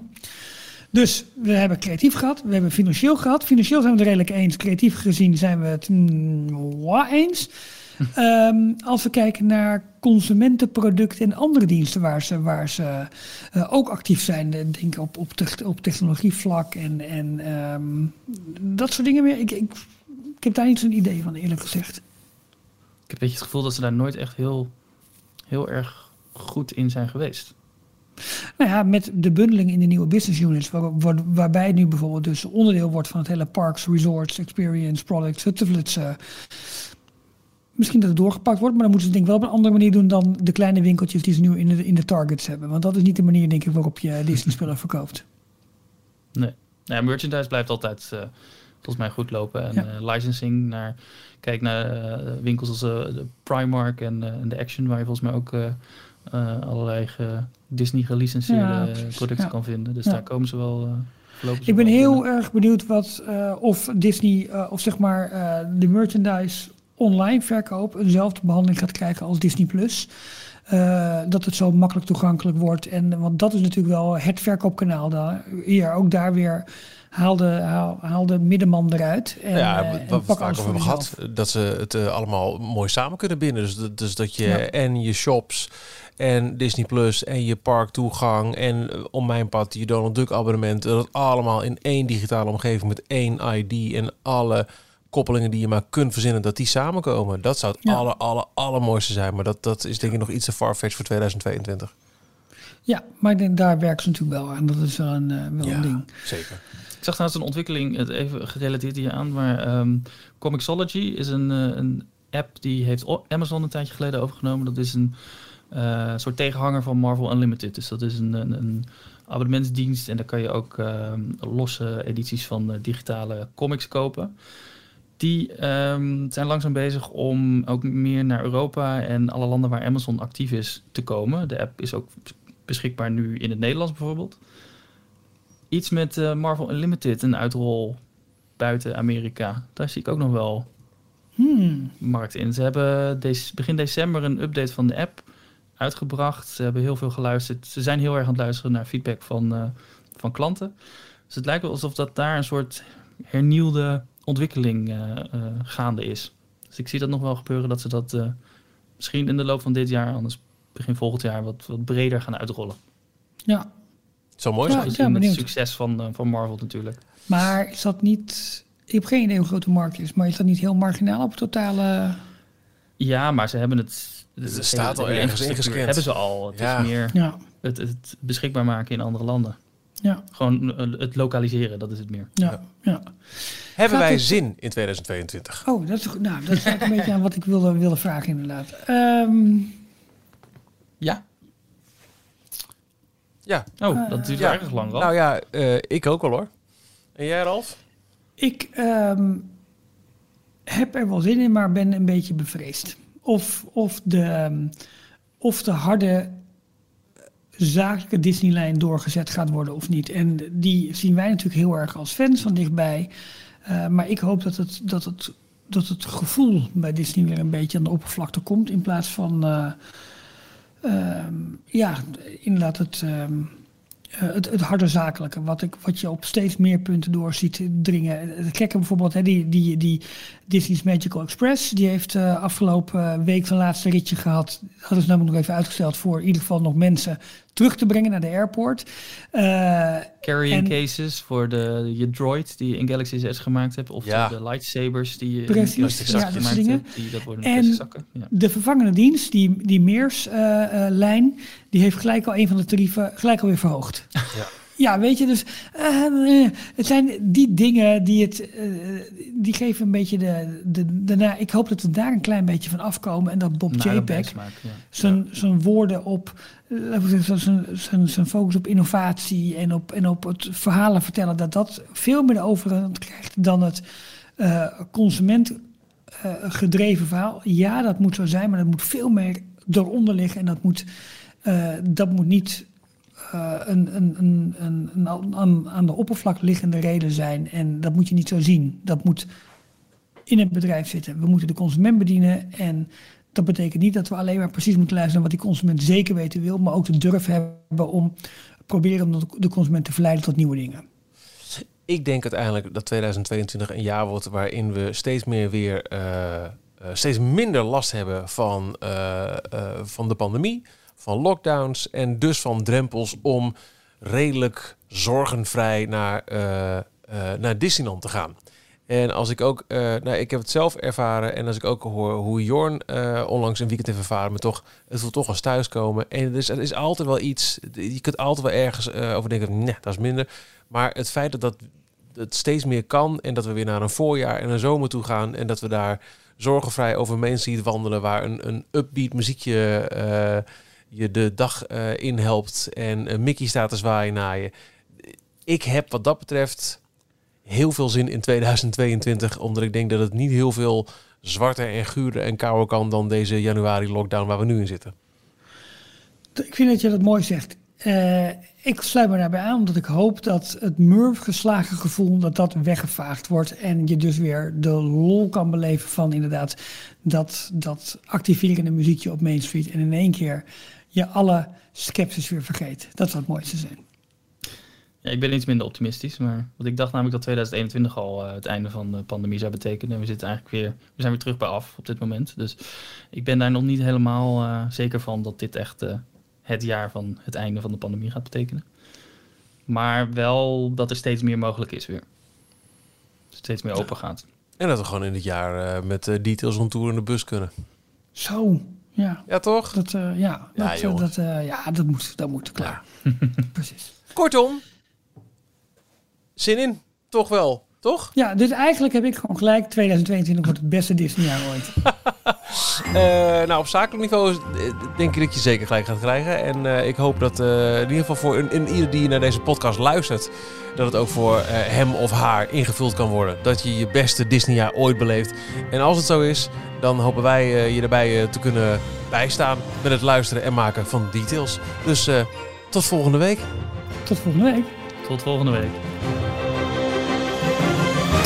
Dus we hebben creatief gehad, we hebben financieel gehad. Financieel zijn we het redelijk eens. Creatief gezien zijn we het mm, eens. Ehm, als we kijken naar consumentenproducten en andere diensten waar ze, waar ze eh, ook actief zijn, eh, denk ik op, op, tech- op technologievlak en, en ehm, dat soort dingen meer. Ik, ik, ik heb daar niet zo'n idee van, eerlijk gezegd. Ik heb een beetje het gevoel dat ze daar nooit echt heel, heel erg goed in zijn geweest. Nou ja, met de bundeling in de nieuwe business units, waar, waar- waarbij het nu bijvoorbeeld dus onderdeel wordt van het hele parks, resorts, experience, products, Hutteflits. eh, misschien dat het doorgepakt wordt, maar dan moeten ze het denk ik wel op een andere manier doen dan de kleine winkeltjes die ze nu in de, in de targets hebben. Want dat is niet de manier, denk ik, waarop je Disney spullen verkoopt. Nee. Ja, merchandise blijft altijd eh, volgens mij goed lopen. En Ja. eh, licensing naar, kijk naar eh, winkels als de Primark en, de Action, waar je volgens mij ook allerlei ge- Disney gelicenseerde Ja, eh, producten Ja. kan vinden. Dus Ja. daar komen ze wel. eh Ik ben wel heel binnen. erg benieuwd wat eh, of Disney, eh, of zeg maar eh, de merchandise online verkoop eenzelfde behandeling gaat krijgen als Disney Plus. Eh, dat het zo makkelijk toegankelijk wordt. En, want dat is natuurlijk wel het verkoopkanaal. Daar. Hier ook daar weer haal de, haal, haal de middenman eruit. En, ja, eh, wat en we pak vaak over hebben gehad, dat ze het eh, allemaal mooi samen kunnen binden. Dus, dat- dus dat je Ja. en je shops en Disney Plus en je parktoegang en eh, om mijn pad je Donald Duck abonnement, dat allemaal in één digitale omgeving met één ID en alle koppelingen die je maar kunt verzinnen, dat die samenkomen. Dat zou het Ja. aller, aller, allermooiste zijn. Maar dat, dat is denk ik nog iets te farfetched voor 2022. Ja, maar ik denk, daar werken ze natuurlijk wel aan. Dat is wel een, eh, wel een ding. zeker. Ik zag trouwens een ontwikkeling, het even gerelateerd hier aan, maar ehm, Comixology is een, eh, een app die heeft Amazon een tijdje geleden overgenomen. Dat is een eh, soort tegenhanger van Marvel Unlimited. Dus dat is een, een, een abonnementsdienst en daar kan je ook ehm, losse edities van eh, digitale comics kopen. Die ehm, zijn langzaam bezig om ook meer naar Europa en alle landen waar Amazon actief is te komen. De app is ook beschikbaar nu in het Nederlands bijvoorbeeld iets met eh, Marvel Unlimited, een uitrol buiten Amerika. Daar zie ik ook nog wel Hmm. markt in. Ze hebben deze, begin december een update van de app uitgebracht. Ze hebben heel veel geluisterd. Ze zijn heel erg aan het luisteren naar feedback van, eh, van klanten. Dus het lijkt wel alsof dat daar een soort hernieuwde ontwikkeling eh, eh, gaande is. Dus ik zie dat nog wel gebeuren dat ze dat eh, misschien in de loop van dit jaar, anders begin volgend jaar, wat, wat breder gaan uitrollen. Ja, Het zou mooi zijn. Ja, in het succes van, van Marvel natuurlijk. maar is dat niet... Ik heb geen idee hoe groot de markt is, maar is dat niet heel marginaal op het totale... Ja, maar ze hebben het. De- Er staat al ergens ingescand. Hebben ze al. Het Ja. is meer Ja, het, het beschikbaar maken in andere landen. ja, Gewoon eh, het lokaliseren, dat is het meer. ja, ja. Hebben Gaat wij het- zin in 2022? Oh, dat is goed. Nou, dat gaat een beetje aan wat ik wilde, wilde vragen inderdaad. Ehm, Ja. Ja. Oh, dat duurt Ja. erg lang al. Nou ja, eh, ik ook wel hoor. En jij Ralf? ik ehm, heb er wel zin in, maar ben een beetje bevreesd. Of, of, de, ehm, of de harde zakelijke Disney-lijn doorgezet gaat worden of niet. En die zien wij natuurlijk heel erg als fans van dichtbij. Eh, maar ik hoop dat het, dat, het, dat het gevoel bij Disney weer een beetje aan de oppervlakte komt. In plaats van, eh, ehm, ja, inderdaad het, ehm, eh, het, het harde zakelijke. Wat, ik, wat je op steeds meer punten door ziet dringen. Het gekke bijvoorbeeld, hè, die, die, die Disney's Magical Express. Die heeft eh, afgelopen week zijn laatste ritje gehad. Hadden ze namelijk nog even uitgesteld voor in ieder geval nog mensen terug te brengen naar de airport. Eh, Carrying en- cases voor de, je droid die je in Galaxy 6 gemaakt hebt. Of Ja. de, de lightsabers die je in Precies, plastic ja, dat gemaakt dingen. hebt. Die, dat worden En- zakken. Ja. De vervangende dienst, die, die Meers-lijn, die heeft gelijk al een van de tarieven gelijk alweer verhoogd. Ja. Ja, weet je, dus eh, het zijn die dingen die het, eh, die geven een beetje de, de, de, ik hoop dat we daar een klein beetje van afkomen en dat Bob Naar JPEG zijn, zijn woorden op, zijn, zijn, zijn focus op innovatie en op, en op het verhalen vertellen, dat dat veel meer de overhand krijgt dan het eh, consument gedreven verhaal. Ja, dat moet zo zijn, maar dat moet veel meer eronder liggen en dat moet, dat moet niet een, een, een, een, een aan- aan, de oppervlak liggende reden zijn en dat moet je niet zo zien. Dat moet in het bedrijf zitten. We moeten de consument bedienen en dat betekent niet dat we alleen maar precies moeten luisteren naar wat die consument zeker weten wil, maar ook de durf hebben om proberen om de consument te verleiden tot nieuwe dingen. Ik denk uiteindelijk dat 2022 een jaar wordt waarin we steeds meer weer eh, eh, steeds minder last hebben van, eh, eh, van de pandemie, van lockdowns en dus van drempels om redelijk zorgenvrij naar, eh, naar Disneyland te gaan. En als ik ook, eh, nou, ik heb het zelf ervaren en als ik ook hoor hoe Jorn onlangs een weekend heeft ervaren, maar toch, het voelt toch als thuiskomen. En dus het is altijd wel iets, je kunt altijd wel ergens over denken, nee, dat is minder. Maar het feit dat, dat het steeds meer kan en dat we weer naar een voorjaar en een zomer toe gaan en dat we daar zorgenvrij over Street wandelen waar een, een upbeat muziekje je de dag eh, in helpt en een Mickey staat te zwaaien naar je. Ik heb wat dat betreft heel veel zin in 2022, omdat ik denk dat het niet heel veel zwarter en guurder en kouder kan dan deze januari lockdown waar we nu in zitten. Ik vind dat je dat mooi zegt. Eh, ik sluit me daarbij aan, omdat ik hoop dat het Murph geslagen gevoel dat dat weggevaagd wordt en je dus weer de lol kan beleven van inderdaad dat, dat activerende muziekje op Main Street en in één keer je alle sceptisch weer vergeet. Dat zou het mooiste zijn. Ja, ik ben iets minder optimistisch, maar want ik dacht namelijk dat 2021 al eh, het einde van de pandemie zou betekenen. En we zitten eigenlijk weer, we zijn weer terug bij af op dit moment. Dus ik ben daar nog niet helemaal eh, zeker van dat dit echt eh, het jaar van het einde van de pandemie gaat betekenen. Maar wel dat er steeds meer mogelijk is weer. Steeds meer open gaat. En dat we gewoon in dit jaar eh, met details on tour in de bus kunnen. Zo, ja. Ja, toch? Dat, eh, ja, Ja, dat, jongen. dat, eh, ja, dat moet, dat moet klaar. Precies. Kortom, zin in. Toch wel, toch? Ja, dus eigenlijk heb ik gewoon gelijk. 2022 wordt het beste Disneyjaar ooit. Eh, nou, op zakelijk niveau is- eh, denk ik dat je zeker gelijk gaat krijgen. En eh, ik hoop dat eh, in ieder geval voor een, een ieder die naar deze podcast luistert... dat het ook voor eh, hem of haar ingevuld kan worden. Dat je je beste Disneyjaar ooit beleeft. En als het zo is, dan hopen wij eh, je erbij eh, te kunnen bijstaan... met het luisteren en maken van details. Dus eh, tot volgende week. Tot volgende week. Tot volgende week.